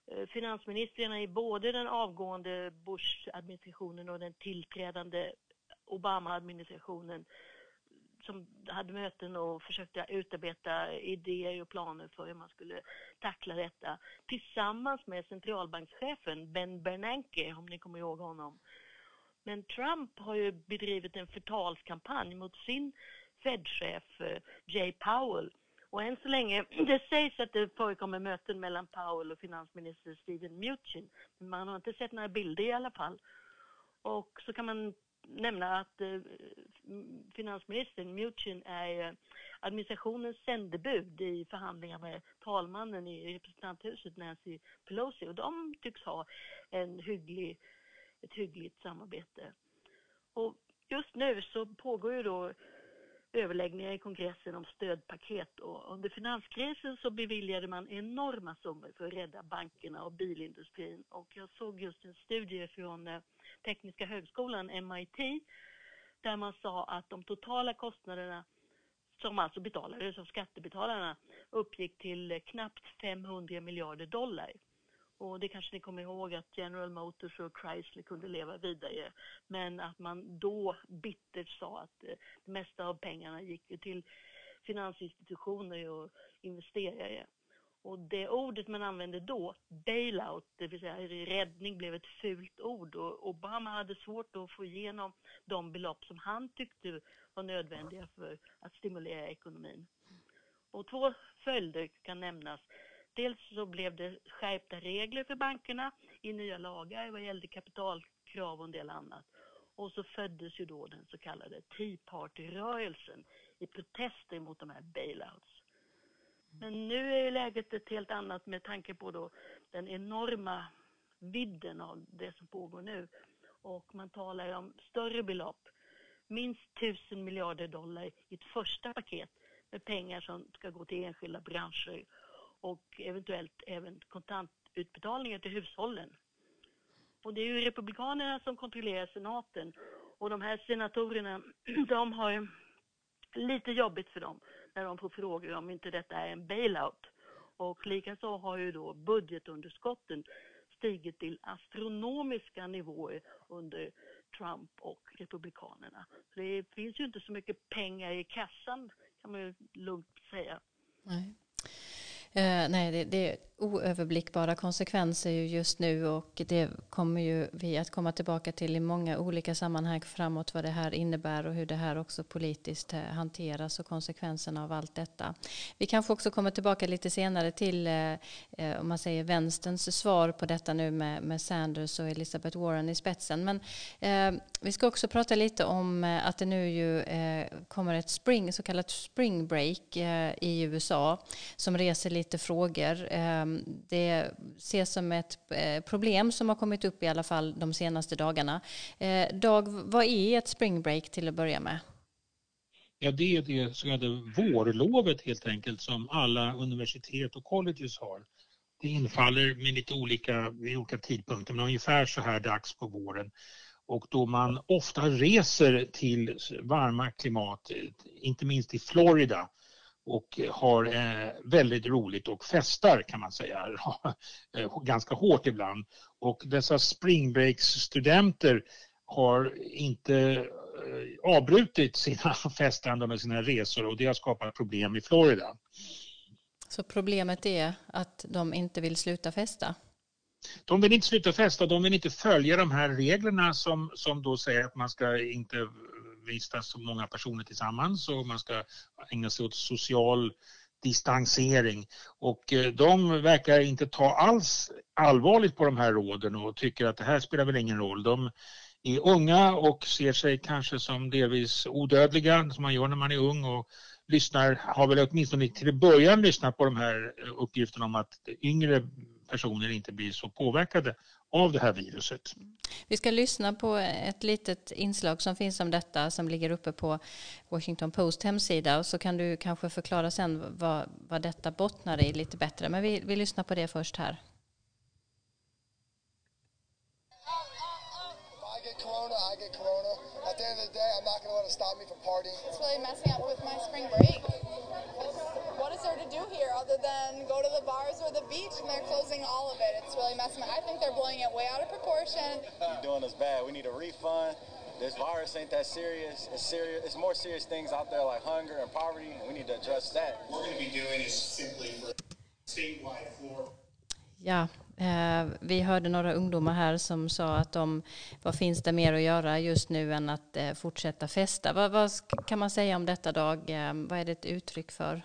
eh, finansministrarna i både den avgående Bush-administrationen och den tillträdande Obama-administrationen som hade möten och försökte utarbeta idéer och planer för hur man skulle tackla detta tillsammans med centralbankschefen Ben Bernanke, om ni kommer ihåg honom, men Trump har ju bedrivit en förtalskampanj mot sin Fed-chef eh, Jay Powell. Och än så länge, (clears throat) det sägs att det förekommer möten mellan Powell och finansminister Steven Mnuchin. Men man har inte sett några bilder i alla fall. Och så kan man nämna att eh, finansministern Mnuchin är eh, administrationens sändebud i förhandlingar med talmannen i representanthuset Nancy Pelosi och de tycks ha en hygglig ett hyggligt samarbete. Och just nu så pågår ju då överläggningar i kongressen om stödpaket och under finanskrisen så beviljade man enorma summor för att rädda bankerna och bilindustrin och jag såg just en studie från eh, Tekniska högskolan, MIT, där man sa att de totala kostnaderna som alltså betalades av skattebetalarna uppgick till knappt 500 miljarder dollar. Och det kanske ni kommer ihåg att General Motors och Chrysler kunde leva vidare. Men att man då bittert sa att eh, det mesta av pengarna gick till finansinstitutioner och investerare. Och det ordet man använde då, bailout, det vill säga räddning, blev ett fult ord. Och Obama hade svårt att få igenom de belopp som han tyckte var nödvändiga för att stimulera ekonomin. Och två följder kan nämnas. Dels så blev det skärpta regler för bankerna i nya lagar vad gällde kapitalkrav och en del annat. Och så föddes ju då den så kallade Tea Party-rörelsen i protester mot de här bailouts. Men nu är läget ett helt annat med tanke på då den enorma vidden av det som pågår nu. Och man talar om större belopp, minst tusen miljarder dollar i ett första paket med pengar som ska gå till enskilda branscher och eventuellt även kontantutbetalningar till hushållen. Och det är ju Republikanerna som kontrollerar senaten och de här senatorerna, (clears throat) de har lite jobbigt för dem när de får frågor om inte detta är en bailout. Och likaså har ju då budgetunderskotten stigit till astronomiska nivåer under Trump och Republikanerna. Så det finns ju inte så mycket pengar i kassan kan man ju lugnt säga. Nej. Eh, nej, det, det, är oöverblickbara konsekvenser just nu och det kommer ju vi att komma tillbaka till i många olika sammanhang framåt vad det här innebär och hur det här också politiskt eh, hanteras och konsekvenserna av allt detta. Vi kanske också kommer tillbaka lite senare till eh, eh, om man säger vänsterns svar på detta nu med, med Sanders och Elizabeth Warren i spetsen. Men eh, vi ska också prata lite om eh, att det nu ju kommer ett spring, så kallat spring break i USA som reser lite frågor. Ehm, det ses som ett eh, problem som har kommit upp i alla fall de senaste dagarna. Eh, Dag, vad är ett spring break till att börja med? Ja, det är det så kallade vårlovet helt enkelt som alla universitet och colleges har. Det infaller med lite olika, vid olika tidpunkter, men ungefär så här dags på våren. Och då man ofta reser till varma klimat, inte minst i Florida, och har eh, väldigt roligt och festar kan man säga, (laughs) eh, ganska hårt ibland. Och dessa springbreaks-studenter har inte eh, avbrutit sina (laughs) festande med sina resor och det har skapat problem i Florida. Så problemet är att de inte vill sluta festa? De vill inte sluta festa, de vill inte följa de här reglerna som, som då säger att man ska inte vistas så många personer tillsammans och man ska ägna sig åt social distansering. Och eh, de verkar inte ta alls allvarligt på de här råden och tycker att det här spelar väl ingen roll. De är unga och ser sig kanske som delvis odödliga som man gör när man är ung och lyssnar, har väl åtminstone till början lyssnat på de här eh, uppgifterna om att yngre personer inte blir så påverkade av det här viruset. Vi ska lyssna på ett litet inslag som finns om detta som ligger uppe på Washington Post hemsida och så kan du kanske förklara sen vad, vad detta bottnar i lite bättre. Men vi, vi lyssnar på det först här. At the end of the day, I'm not going to let it stop me from partying. It's really messing up with my spring break is there to do here other than go to the bars or the beach and they're closing all of it? It's really messing I think they're blowing it way out of proportion. You're doing us bad. We need a refund. This virus ain't that serious. It's serious. It's more serious things out there like hunger and poverty, and we need to address that. What we're going to be doing is simply for statewide floor. Ja, eh, vi hörde några ungdomar här som sa att de, vad finns det mer att göra just nu än att eh, fortsätta festa? Vad, vad, kan man säga om detta Dag? Eh, vad är det ett uttryck för?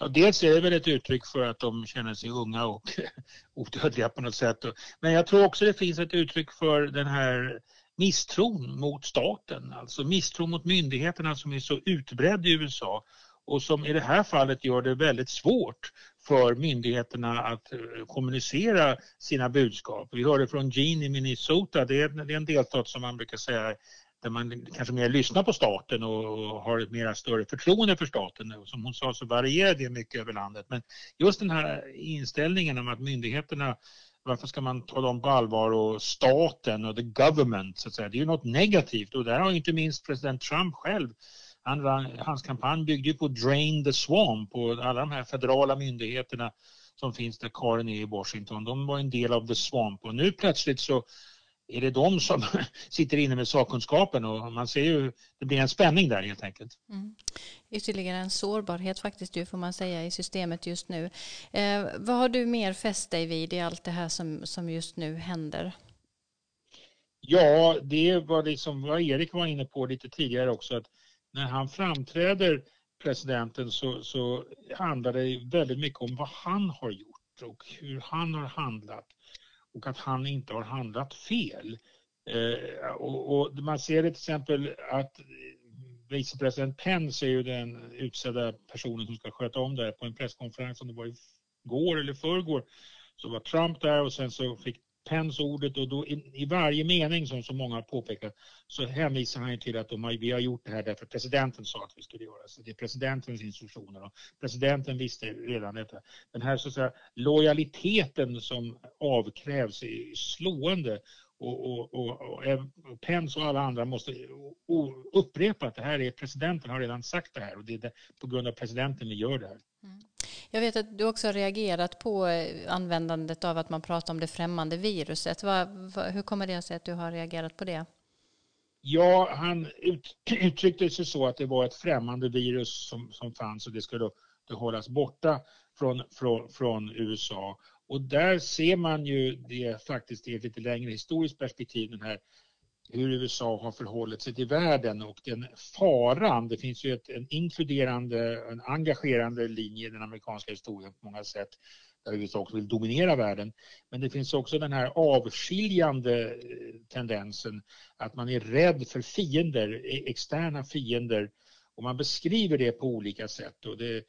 Ja, dels är det väl ett uttryck för att de känner sig unga och (laughs) odödliga på något sätt. Men jag tror också det finns ett uttryck för den här misstron mot staten, alltså misstron mot myndigheterna som är så utbredd i USA och som i det här fallet gör det väldigt svårt för myndigheterna att eh, kommunicera sina budskap. Vi hörde från Gene i Minnesota, det är en delstat som man brukar säga där man kanske mer lyssnar på staten och har ett mera större förtroende för staten. Som hon sa så varierar det mycket över landet. Men just den här inställningen om att myndigheterna varför ska man ta dem på allvar och staten och the government så att säga. Det är ju något negativt och där har inte minst president Trump själv han, hans kampanj byggde ju på Drain the Swamp och alla de här federala myndigheterna som finns där Karin är i Washington. De var en del av the swamp och nu plötsligt så är det de som (laughs) sitter inne med sakkunskapen och man ser ju, det blir en spänning där helt enkelt. Mm. Ytterligare en sårbarhet faktiskt ju får man säga i systemet just nu. Eh, vad har du mer fäst dig vid i allt det här som, som just nu händer? Ja, det var liksom vad Erik var inne på lite tidigare också att när han framträder presidenten så, så handlar det väldigt mycket om vad han har gjort och hur han har handlat och att han inte har handlat fel. Eh, och, och, man ser det till exempel att vicepresident Pence är ju den utsedda personen som ska sköta om det här på en presskonferens som det var igår eller förrgår så var Trump där och sen så fick Pence ordet och då i, i, varje mening som så många har påpekat så hänvisar han till att de, vi har gjort det här därför att presidenten sa att vi skulle göra det. Så det är presidentens instruktioner och presidenten visste redan detta. Den här så att säga, lojaliteten som avkrävs är slående och, och, och, och, Pence och alla andra måste upprepa att det här är presidenten har redan sagt det här och det är det, på grund av presidenten vi gör det här. Mm. Jag vet att du också har reagerat på eh, användandet av att man pratar om det främmande viruset. Vad, vad, hur kommer det sig att du har reagerat på det? Ja, han ut, (clears throat) uttryckte sig så att det var ett främmande virus som, som fanns och det skulle då, då hållas borta från, från, från USA. Och där ser man ju det faktiskt i ett lite längre historiskt perspektiv, den här hur USA har förhållit sig till världen och den faran, det finns ju ett, en inkluderande, en engagerande linje i den amerikanska historien på många sätt där USA också vill dominera världen. Men det finns också den här avskiljande eh, tendensen att man är rädd för fiender, e, externa fiender och man beskriver det på olika sätt. Och det,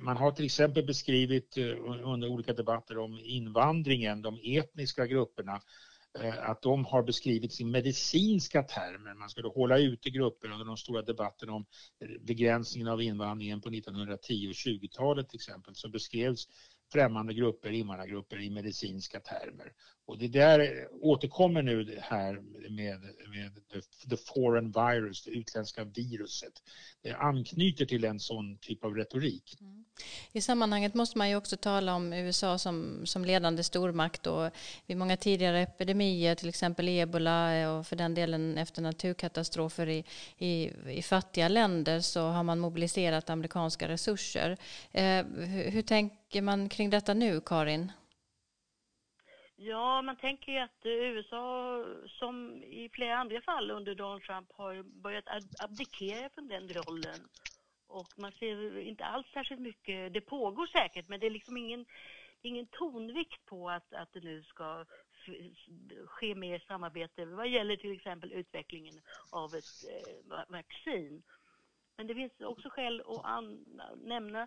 man har till exempel beskrivit eh, under olika debatter om invandringen, de etniska grupperna Eh, att de har beskrivits i medicinska termer. Man skulle hålla ute grupper under de stora debatterna om begränsningen av invandringen på 1910 och 20-talet till exempel så beskrevs främmande grupper, invandrargrupper i medicinska termer. Och det där återkommer nu här med, med the, the foreign virus, det utländska viruset. Det anknyter till en sån typ av retorik. Mm. I sammanhanget måste man ju också tala om USA som, som ledande stormakt och vid många tidigare epidemier, till exempel ebola och för den delen efter naturkatastrofer i, i, i fattiga länder så har man mobiliserat amerikanska resurser. Eh, hur, hur tänker man kring detta nu, Karin? Ja, man tänker ju att USA, som i flera andra fall under Donald Trump, har börjat abdikera från den rollen. Och man ser inte alls särskilt mycket, det pågår säkert, men det är liksom ingen, ingen tonvikt på att, att det nu ska ske mer samarbete vad gäller till exempel utvecklingen av ett eh, vaccin. Men det finns också skäl att nämna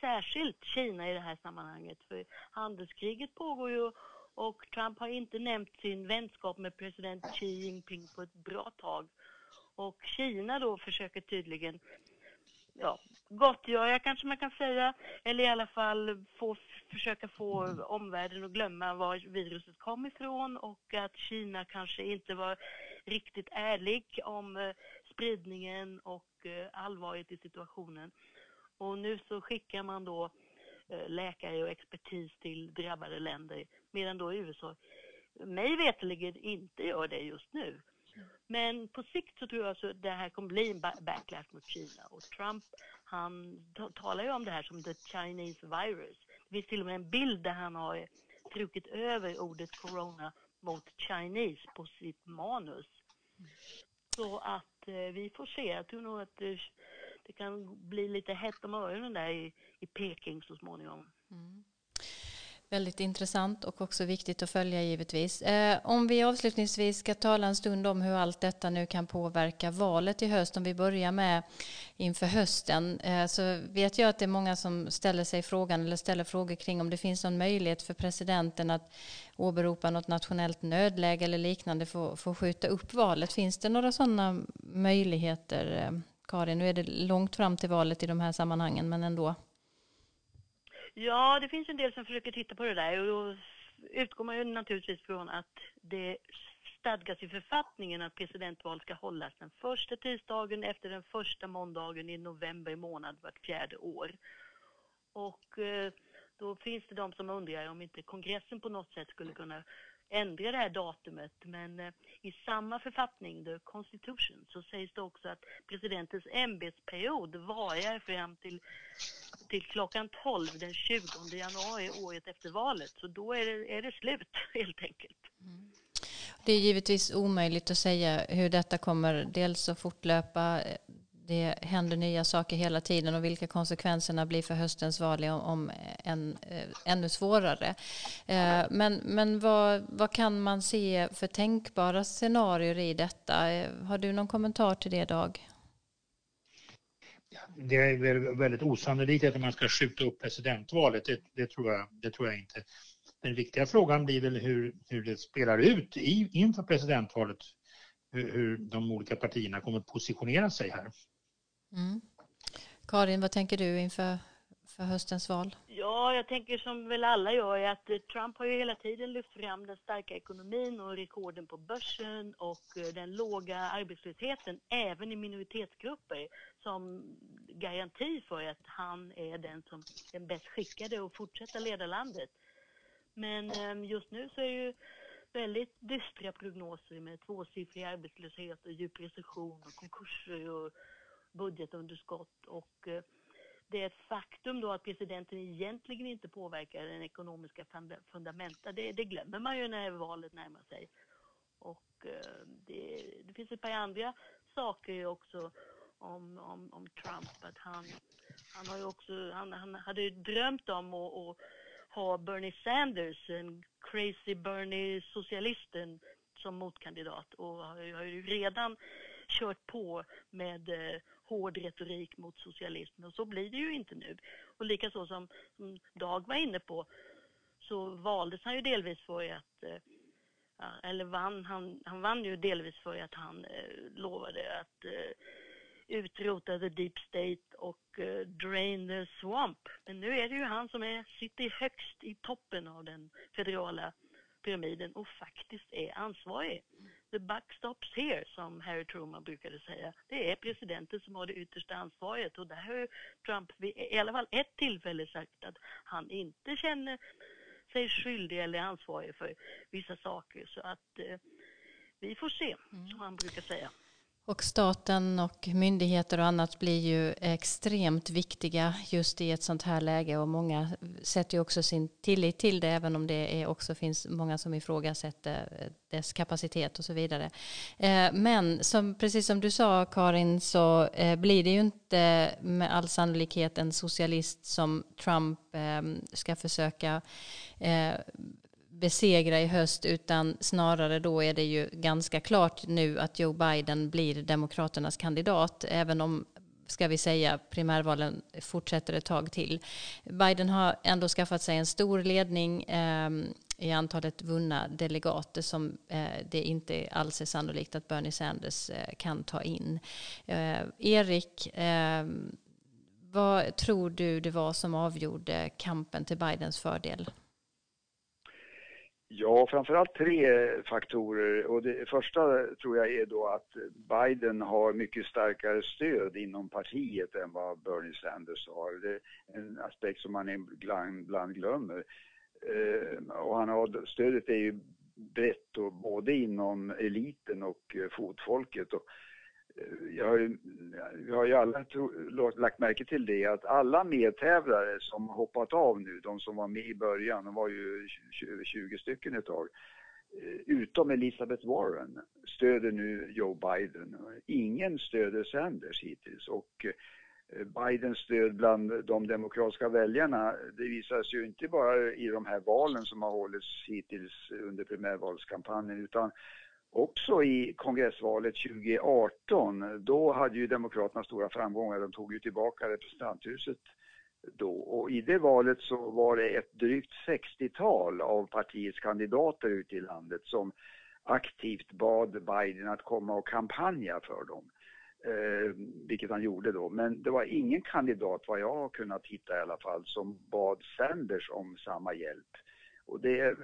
särskilt Kina i det här sammanhanget. För handelskriget pågår ju och Trump har inte nämnt sin vänskap med president Xi Jinping på ett bra tag. Och Kina då försöker tydligen ja, gottgöra kanske man kan säga, eller i alla fall få, försöka få omvärlden att glömma var viruset kom ifrån och att Kina kanske inte var riktigt ärlig om eh, spridningen och eh, allvaret i situationen. Och nu så skickar man då eh, läkare och expertis till drabbade länder medan då USA mig veterligen inte gör det just nu. Men på sikt så tror jag att det här kommer bli en backlash mot Kina och Trump han talar ju om det här som the Chinese virus. Det finns till och med en bild där han har strukit över ordet corona mot Chinese på sitt manus. Så att eh, vi får se. Jag tror nog att det, det kan bli lite hett om öronen där i, i Peking så småningom. Mm. Väldigt intressant och också viktigt att följa givetvis. Eh, om vi avslutningsvis ska tala en stund om hur allt detta nu kan påverka valet i höst. Om vi börjar med inför hösten eh, så vet jag att det är många som ställer sig frågan eller ställer frågor kring om det finns någon möjlighet för presidenten att åberopa något nationellt nödläge eller liknande för att skjuta upp valet. Finns det några sådana möjligheter? Eh, Karin, nu är det långt fram till valet i de här sammanhangen men ändå. Ja, det finns en del som försöker titta på det där och då utgår man ju naturligtvis från att det stadgas i författningen att presidentval ska hållas den första tisdagen efter den första måndagen i november månad vart fjärde år. Och eh, då finns det de som undrar om inte kongressen på något sätt skulle kunna ändra det här datumet. Men eh, i samma författning, the constitution, så sägs det också att presidentens ämbetsperiod varar fram till, till klockan 12 den 20 januari året efter valet. Så då är det, är det slut (laughs) helt enkelt. Mm. Det är givetvis omöjligt att säga hur detta kommer dels att fortlöpa det händer nya saker hela tiden och vilka konsekvenserna blir för höstens val är om en, eh, ännu svårare. Eh, men, men vad, vad kan man se för tänkbara scenarier i detta? Eh, har du någon kommentar till det, Dag? Det är väldigt osannolikt att man ska skjuta upp presidentvalet. Det, det, tror, jag, det tror jag inte. Den viktiga frågan blir väl hur, hur det spelar ut i, inför presidentvalet. Hur, de olika partierna kommer att positionera sig här. Mm. Karin, vad tänker du inför för höstens val? Ja, jag tänker som väl alla gör att eh, Trump har ju hela tiden lyft fram den starka ekonomin och rekorden på börsen och eh, den låga arbetslösheten även i minoritetsgrupper som garanti för att han är den som är bäst skickade att fortsätta leda landet. Men ehm, just nu så är det ju väldigt dystra prognoser med tvåsiffrig arbetslöshet och djup recession och konkurser och budgetunderskott och eh, det är ett faktum då att presidenten egentligen inte påverkar den ekonomiska fundamenta. Det, det glömmer man ju när valet närmar sig. Och eh, det, det finns ett par andra saker också om, om, om Trump. Att han, han, har ju också, han, han hade ju drömt om att, att ha Bernie Sanders, en crazy Bernie-socialisten, som motkandidat och har ju redan kört på med eh, hård retorik mot socialismen och så blir det ju inte nu. Och likaså som, som Dag var inne på så valdes han ju delvis för att eh, eller vann, han, han vann ju delvis för att han eh, lovade att eh, utrota the deep state och eh, drain the swamp. Men nu är det ju han som är, sitter högst i toppen av den federala pyramiden och faktiskt är ansvarig the buck stops here, som Harry Truman brukade säga. Det är presidenten som har det yttersta ansvaret och där har Trump vid i alla fall ett tillfälle sagt att han inte känner sig skyldig eller ansvarig för vissa saker. Så att eh, vi får se, mm. som han brukar säga. Och staten och myndigheter och annat blir ju extremt viktiga just i ett sånt här läge och många sätter ju också sin tillit till det även om det är också finns många som ifrågasätter eh, dess kapacitet och så vidare. Eh, men som, precis som du sa Karin så eh, blir det ju inte med all sannolikhet en socialist som Trump ska försöka besegra i höst utan snarare då är det ju ganska klart nu att Joe Biden blir Demokraternas kandidat även om ska vi säga primärvalen fortsätter ett tag till. Biden har ändå skaffat sig en stor ledning eh, i antalet vunna delegater som eh, det inte alls är sannolikt att Bernie Sanders eh, kan ta in. Eh, Erik, ehm, vad tror du det var som avgjorde kampen till Bidens fördel? Ja, framförallt tre faktorer. Och det första tror jag är då att Biden har mycket starkare stöd inom partiet än vad Bernie Sanders har. Det är en aspekt som man ibland glömmer. Eh, och han har, stödet är ju brett och både inom eliten och eh, fotfolket. Och jag har, ju, vi har ju alla tro, lagt märke till det att alla medtävlare som hoppat av nu, de som var med i början, de var ju 20 stycken ett tag, eh, utom Elizabeth Warren, stöder nu Joe Biden. Ingen stöder Sanders hittills och eh, Bidens stöd bland de demokratiska väljarna, det visas ju inte bara i de här valen som har hållits hittills under primärvalskampanjen utan också i kongressvalet 2018. Då hade ju Demokraterna stora framgångar. De tog ju tillbaka representanthuset då. Och i det valet så var det ett drygt 60-tal av partiets kandidater ute i landet som aktivt bad Biden att komma och kampanja för dem. Eh, vilket han gjorde då. Men det var ingen kandidat, vad jag har kunnat hitta i alla fall, som bad Sanders om samma hjälp. Och det, eh,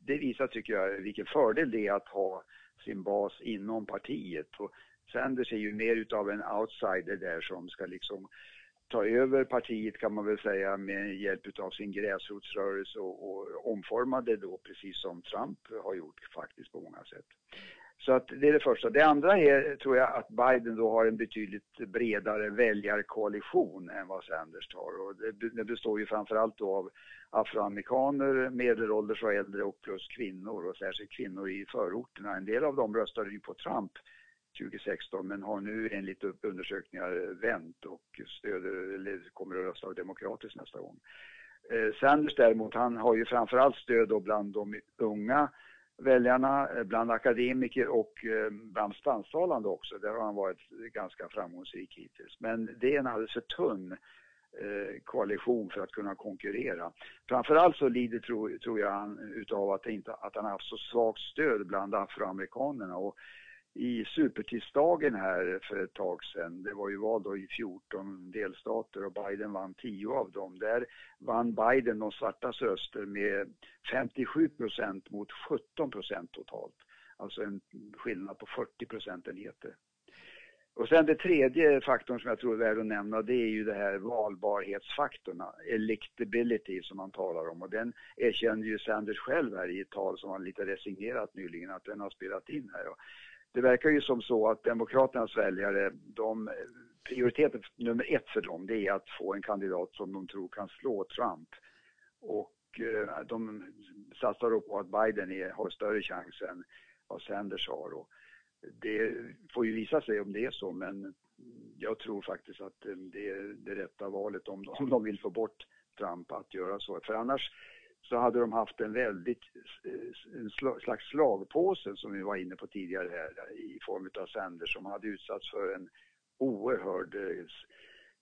det visar, tycker jag, vilken fördel det är att ha sin bas inom partiet. Och Sanders är ju mer utav en outsider där som ska liksom ta över partiet kan man väl säga med hjälp utav sin gräsrotsrörelse och, och omforma det då precis som Trump har gjort faktiskt på många sätt. Så att det är det första. Det andra är, tror jag, att Biden då har en betydligt bredare väljarkoalition än vad Sanders har. Och det, det består ju framförallt då av afroamerikaner, medelålders och äldre och plus kvinnor och särskilt kvinnor i förorterna. En del av dem röstade ju på Trump 2016 men har nu enligt undersökningar vänt och stöder, eller kommer att rösta demokratiskt nästa gång. Eh, Sanders däremot, han har ju framförallt stöd då bland de unga väljarna, eh, bland akademiker och eh, bland spansktalande också. Där har han varit ganska framgångsrik hittills. Men det är en alldeles för tunn eh, koalition för att kunna konkurrera. Framförallt så lider, tror, tror jag, han utav att, inte, att han har haft så svagt stöd bland afroamerikanerna. Och i supertisdagen här för ett tag sedan. Det var ju val då i 14 delstater och Biden vann 10 av dem. Där vann Biden de svartas röster med 57 procent mot 17 procent totalt. Alltså en skillnad på 40 procentenheter. Och sen det tredje faktorn som jag tror är värd att nämna det är ju det här valbarhetsfaktorn, electability som man talar om och den erkände ju Sanders själv här i ett tal som han lite resignerat nyligen att den har spelat in här det verkar ju som så att Demokraternas väljare, de, prioriteten nummer ett för dem det är att få en kandidat som de tror kan slå Trump. Och eh, de satsar då på att Biden är, har större chans än vad Sanders har. Och det får ju visa sig om det är så men jag tror faktiskt att det är det rätta valet om, om de vill få bort Trump att göra så. För annars så hade de haft en väldigt eh, en slags slagpåse som vi var inne på tidigare här i form av Sanders som hade utsatts för en oerhörd eh,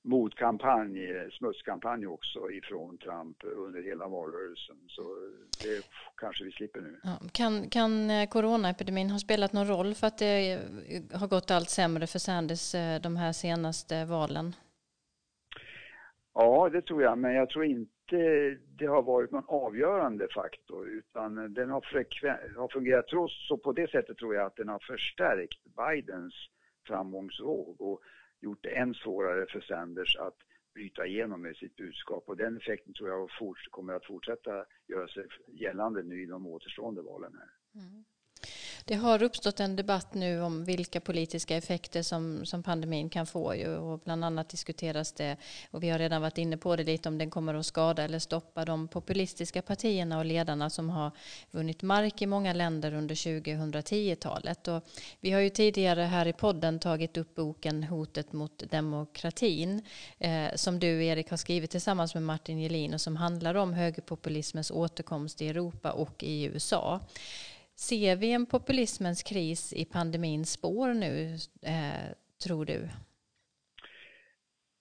motkampanj, smutskampanj också ifrån Trump under hela valrörelsen. Så det kanske vi slipper nu. Ja, kan, kan eh, coronaepidemin ha spelat någon roll för att det har gått allt sämre för Sanders de här senaste valen? Ja, det tror jag, men jag tror inte Eh, det har varit någon avgörande faktor utan den har, har fungerat trots, så på det sättet tror jag att den har förstärkt Bidens framgångsvåg och gjort det än svårare för Sanders att bryta igenom med sitt budskap och den effekten tror jag kommer att fortsätta göra sig gällande nu i de återstående valen här. Mm. Det har uppstått en debatt nu om vilka politiska effekter som, som pandemin kan få ju, och bland annat diskuteras det och vi har redan varit inne på det lite om den kommer att skada eller stoppa de populistiska partierna och ledarna som har vunnit mark i många länder under 2010-talet. Och vi har ju tidigare här i podden tagit upp boken Hotet mot demokratin eh, som du Erik har skrivit tillsammans med Martin Gelin och som handlar om högerpopulismens återkomst i Europa och i USA. Ser vi en populismens kris i pandemins spår nu, eh, tror du?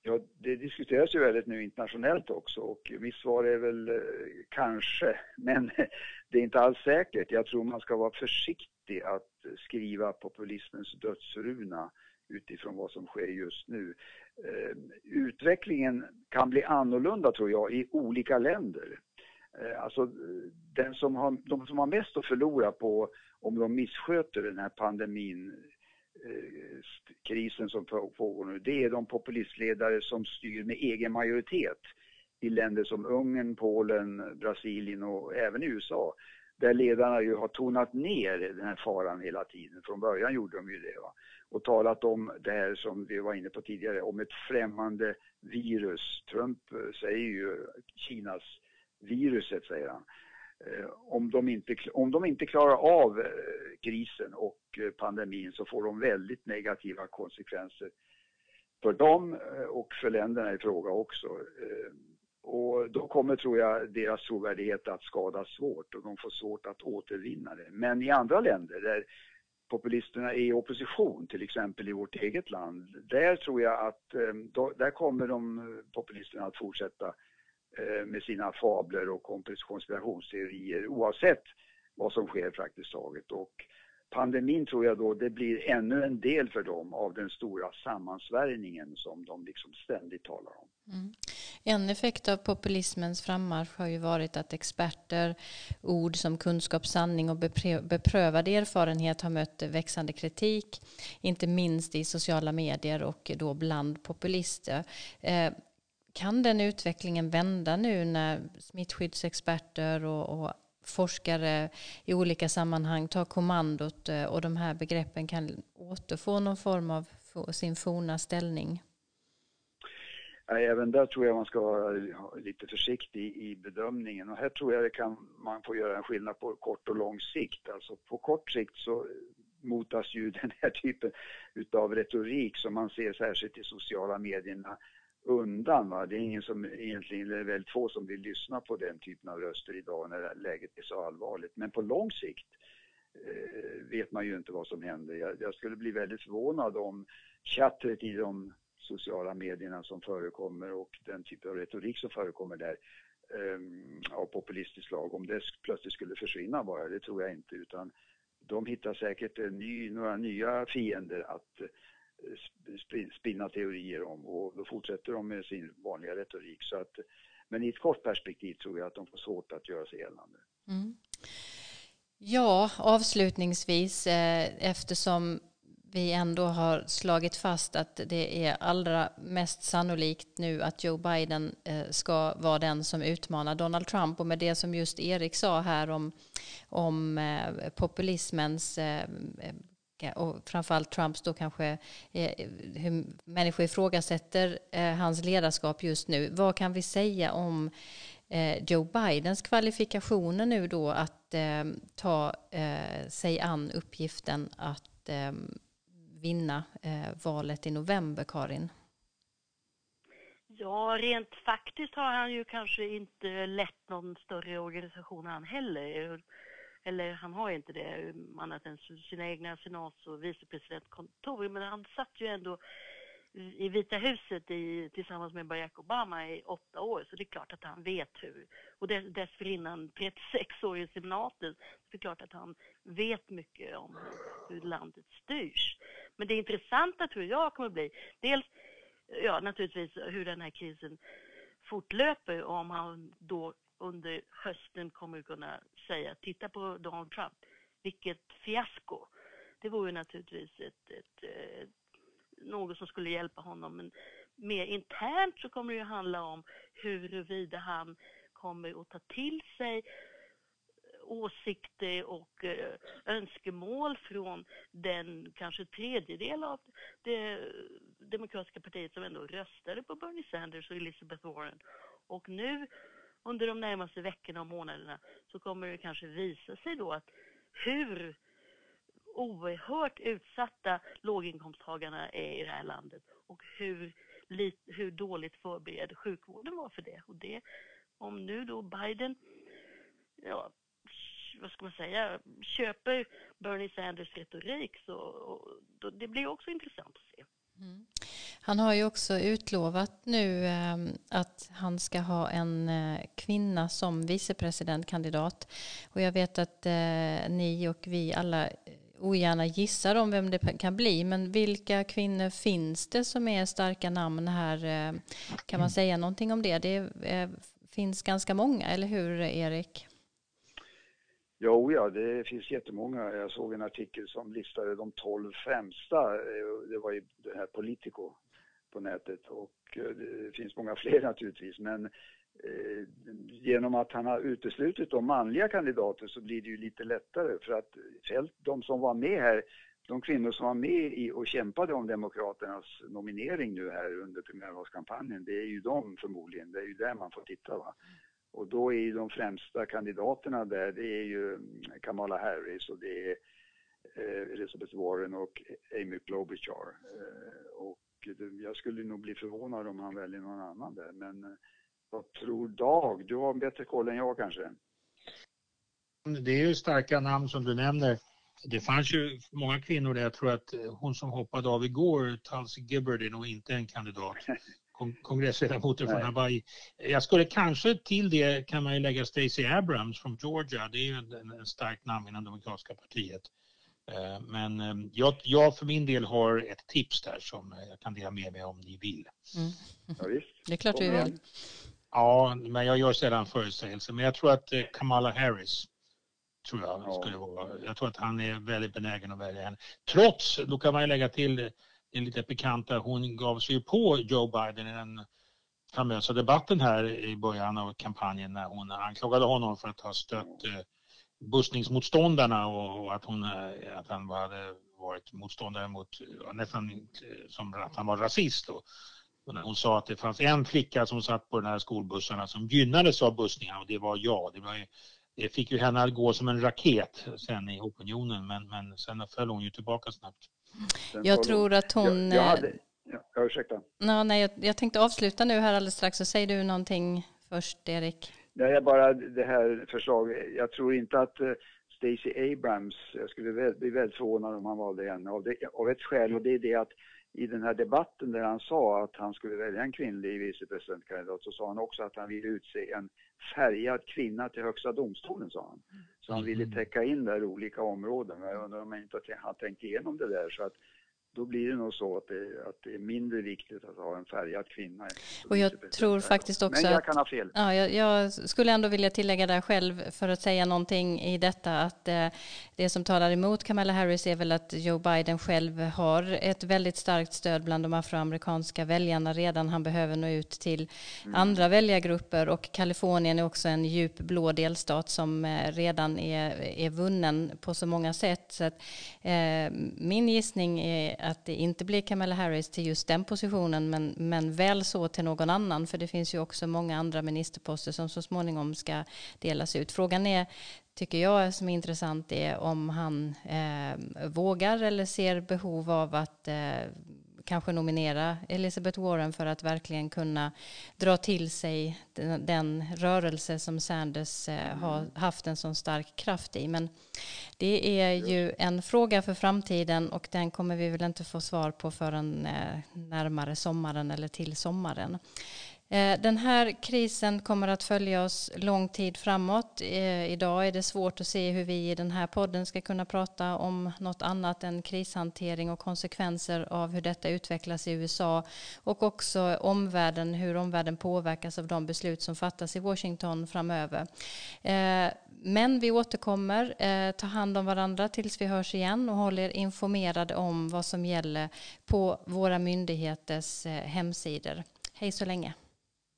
Ja, det diskuteras ju väldigt nu internationellt också och mitt svar är väl eh, kanske, men (laughs) det är inte alls säkert. Jag tror man ska vara försiktig att skriva populismens dödsruna utifrån vad som sker just nu. Eh, utvecklingen kan bli annorlunda tror jag i olika länder. Eh, alltså den som har, de som har mest att förlora på om de missköter den här pandemin, eh, krisen som pågår nu, det är de populistledare som styr med egen majoritet i länder som Ungern, Polen, Brasilien och även i USA. Där ledarna ju har tonat ner den här faran hela tiden. Från början gjorde de ju det. Va? Och talat om det här som vi var inne på tidigare, om ett främmande virus. Trump eh, säger ju Kinas viruset, säger han. Eh, om de, inte, om de inte klarar av eh, krisen och eh, pandemin så får de väldigt negativa konsekvenser för dem och för länderna i fråga också. Och då kommer, tror jag, deras trovärdighet att skadas svårt och de får svårt att återvinna det. Men i andra länder där populisterna är i opposition, till exempel i vårt eget land, där tror jag att då, där kommer de populisterna att fortsätta Eh, med sina fabler och konspirationsteorier oavsett vad som sker praktiskt taget. Och pandemin tror jag då det blir ännu en del för dem av den stora sammansvärjningen som de liksom ständigt talar om. Mm. En effekt av populismens frammarsch har ju varit att experter, ord som kunskap, sanning och beprövad erfarenhet har mött växande kritik, inte minst i sociala medier och då bland populister. Eh, kan den utvecklingen vända nu när smittskyddsexperter och, och forskare i olika sammanhang tar kommandot eh, och de här begreppen kan återfå någon form av sin forna ställning? Även där tror jag man ska vara lite försiktig i bedömningen och här tror jag det kan, man får göra en skillnad på kort och lång sikt. Alltså på kort sikt så motas ju (laughs) den här typen utav retorik som man ser särskilt i sociala medierna undan. Va? Det är ingen som egentligen, det är väldigt få som vill lyssna på den typen av röster idag när läget är så allvarligt. Men på lång sikt eh, vet man ju inte vad som händer. Jag, jag, skulle bli väldigt förvånad om chattret i de sociala medierna som förekommer och den typ av retorik som förekommer där eh, av populistiskt slag, om det plötsligt skulle försvinna bara, det tror jag inte utan de hittar säkert ny, några nya fiender att spinna teorier om och då fortsätter de med sin vanliga retorik. Så att, men i ett kort perspektiv tror jag att de får svårt att göra sig gällande. Mm. Ja, avslutningsvis eh, eftersom vi ändå har slagit fast att det är allra mest sannolikt nu att Joe Biden eh, ska vara den som utmanar Donald Trump och med det som just Erik sa här om, om eh, populismens eh, och framförallt Trumps då kanske eh, hur människor ifrågasätter eh, hans ledarskap just nu. Vad kan vi säga om eh, Joe Bidens kvalifikationer nu då att eh, ta eh, sig an uppgiften att eh, vinna valet i november, Karin? Ja, rent faktiskt har han ju kanske inte lett någon större organisation han heller eller han har inte det annat än sina egna senats och vicepresidentkontor, men han satt ju ändå i Vita huset i, tillsammans med Barack Obama i åtta år, så det är klart att han vet hur. Och dess, dessförinnan 36 år i senaten, så det är klart att han vet mycket om hur landet styrs. Men det intressanta tror jag kommer bli, dels ja, naturligtvis hur den här krisen fortlöper och om han då under hösten kommer kunna säga titta på Donald Trump, vilket fiasko. Det vore naturligtvis ett, ett, ett, något som skulle hjälpa honom. Men mer internt så kommer det ju handla om huruvida han kommer att ta till sig åsikter och eh, önskemål från den kanske tredjedel av det demokratiska partiet som ändå röstade på Bernie Sanders och Elizabeth Warren. Och nu under de närmaste veckorna och månaderna så kommer det kanske visa sig då att hur oerhört utsatta låginkomsttagarna är i det här landet och hur, hur dåligt förberedd sjukvården var för det. Och det, om nu då Biden, ja, vad ska man säga, köper Bernie Sanders retorik så då, det blir också intressant att se. Mm. Han har ju också utlovat nu ehm, att han ska ha en eh, kvinna som vicepresidentkandidat. Och jag vet att eh, ni och vi alla ogärna gissar om vem det kan bli. Men vilka kvinnor finns det som är starka namn här? Eh, kan man säga någonting om det? Det finns ganska många, eller hur Erik? Jo, ja, det finns jättemånga. Jag såg en artikel som listade de tolv främsta. Det var i det här Politico på nätet och eh, det finns många (laughs) fler naturligtvis men eh, genom att han har uteslutit de manliga kandidater så blir det ju lite lättare för att eh, de som var med här, de kvinnor som var med i och kämpade om Demokraternas nominering nu här under primärvalskampanjen, det är ju de förmodligen, det är ju där man får titta va. Och då är ju de främsta kandidaterna där, det är ju mm, Kamala Harris och det är Elizabeth Warren och Amy Klobuchar. Jag skulle nog bli förvånad om han väljer någon annan där. Men eh, vad tror Dag? Du har bättre koll än jag kanske? Det är ju starka namn som du nämner. Det fanns ju många kvinnor där. Jag tror att hon som hoppade av igår, Tulsi Gibbard, är nog inte en kandidat. (laughs) kongressledamoten från Hawaii. Jag skulle kanske till det kan man ju lägga Stacey Abrams från Georgia. Det är ju en, en stark namn inom Demokratiska partiet. Eh, men eh, jag, jag, för min del har ett tips där som jag kan dela med mig om ni vill. Mm. Ja, det är klart vi vill. Ja, men jag gör sällan förutsägelser. Men jag tror att eh, Kamala Harris tror jag skulle vara. Jag tror att han är väldigt benägen att välja henne. Trots, då kan man ju lägga till det lite bekanta, hon gav sig ju på Joe Biden i den famösa debatten här i början av kampanjen när hon anklagade honom för att ha stött bussningsmotståndarna och, att, hon, eh, att han hade varit motståndare mot, nästan som att han var rasist. Och, och hon sa att det fanns en flicka som satt på den här skolbussarna som gynnades av bussningar och det var jag. Det, var, det fick ju henne att gå som en raket sen i opinionen men, men sen föll hon ju tillbaka snabbt. Jag tror att hon... Jag, jag hade, ja, ursäkta. No, nej, jag, jag tänkte avsluta nu här alldeles strax så säger du någonting först Erik. Det är bara det här förslaget. Jag tror inte att uh, Stacey Abrams, jag skulle bli väldigt förvånad om han valde henne av, det, av ett skäl och det är det att i den här debatten där han sa att han skulle välja en kvinnlig vicepresidentkandidat så sa han också att han ville utse en färgad kvinna till högsta domstolen sa han. Så han ville mm. täcka in där olika områden. Jag undrar om han inte har tänkt igenom det där så att då blir det nog så att det, att det är mindre viktigt att ha en färgad kvinna. Och jag tror faktiskt också Men jag kan ha fel. ja, jag, jag, skulle ändå vilja tillägga där själv för att säga någonting i detta att eh, det som talar emot Kamala Harris är väl att Joe Biden själv har ett väldigt starkt stöd bland de afroamerikanska väljarna redan. Han behöver nå ut till mm. andra väljargrupper och Kalifornien är också en djup blå delstat som eh, redan är, är vunnen på så många sätt. Så att, eh, min gissning är att det inte blir Kamala Harris till just den positionen men, men väl så till någon annan för det finns ju också många andra ministerposter som så småningom ska delas ut. Frågan är tycker jag som är intressant är om han eh, vågar eller ser behov av att eh, kanske nominera Elizabeth Warren för att verkligen kunna dra till sig den, den rörelse som Sanders eh, har haft en sån stark kraft i. Men det är ju en fråga för framtiden och den kommer vi väl inte få svar på förrän eh, närmare sommaren eller till sommaren. Eh, den här krisen kommer att följa oss lång tid framåt. Eh, idag är det svårt att se hur vi i den här podden ska kunna prata om något annat än krishantering och konsekvenser av hur detta utvecklas i USA och också omvärlden, hur omvärlden påverkas av de beslut som fattas i Washington framöver. Eh, men vi återkommer, ta hand om varandra tills vi hörs igen och håller informerade om vad som gäller på våra myndigheters hemsidor. Hej så länge.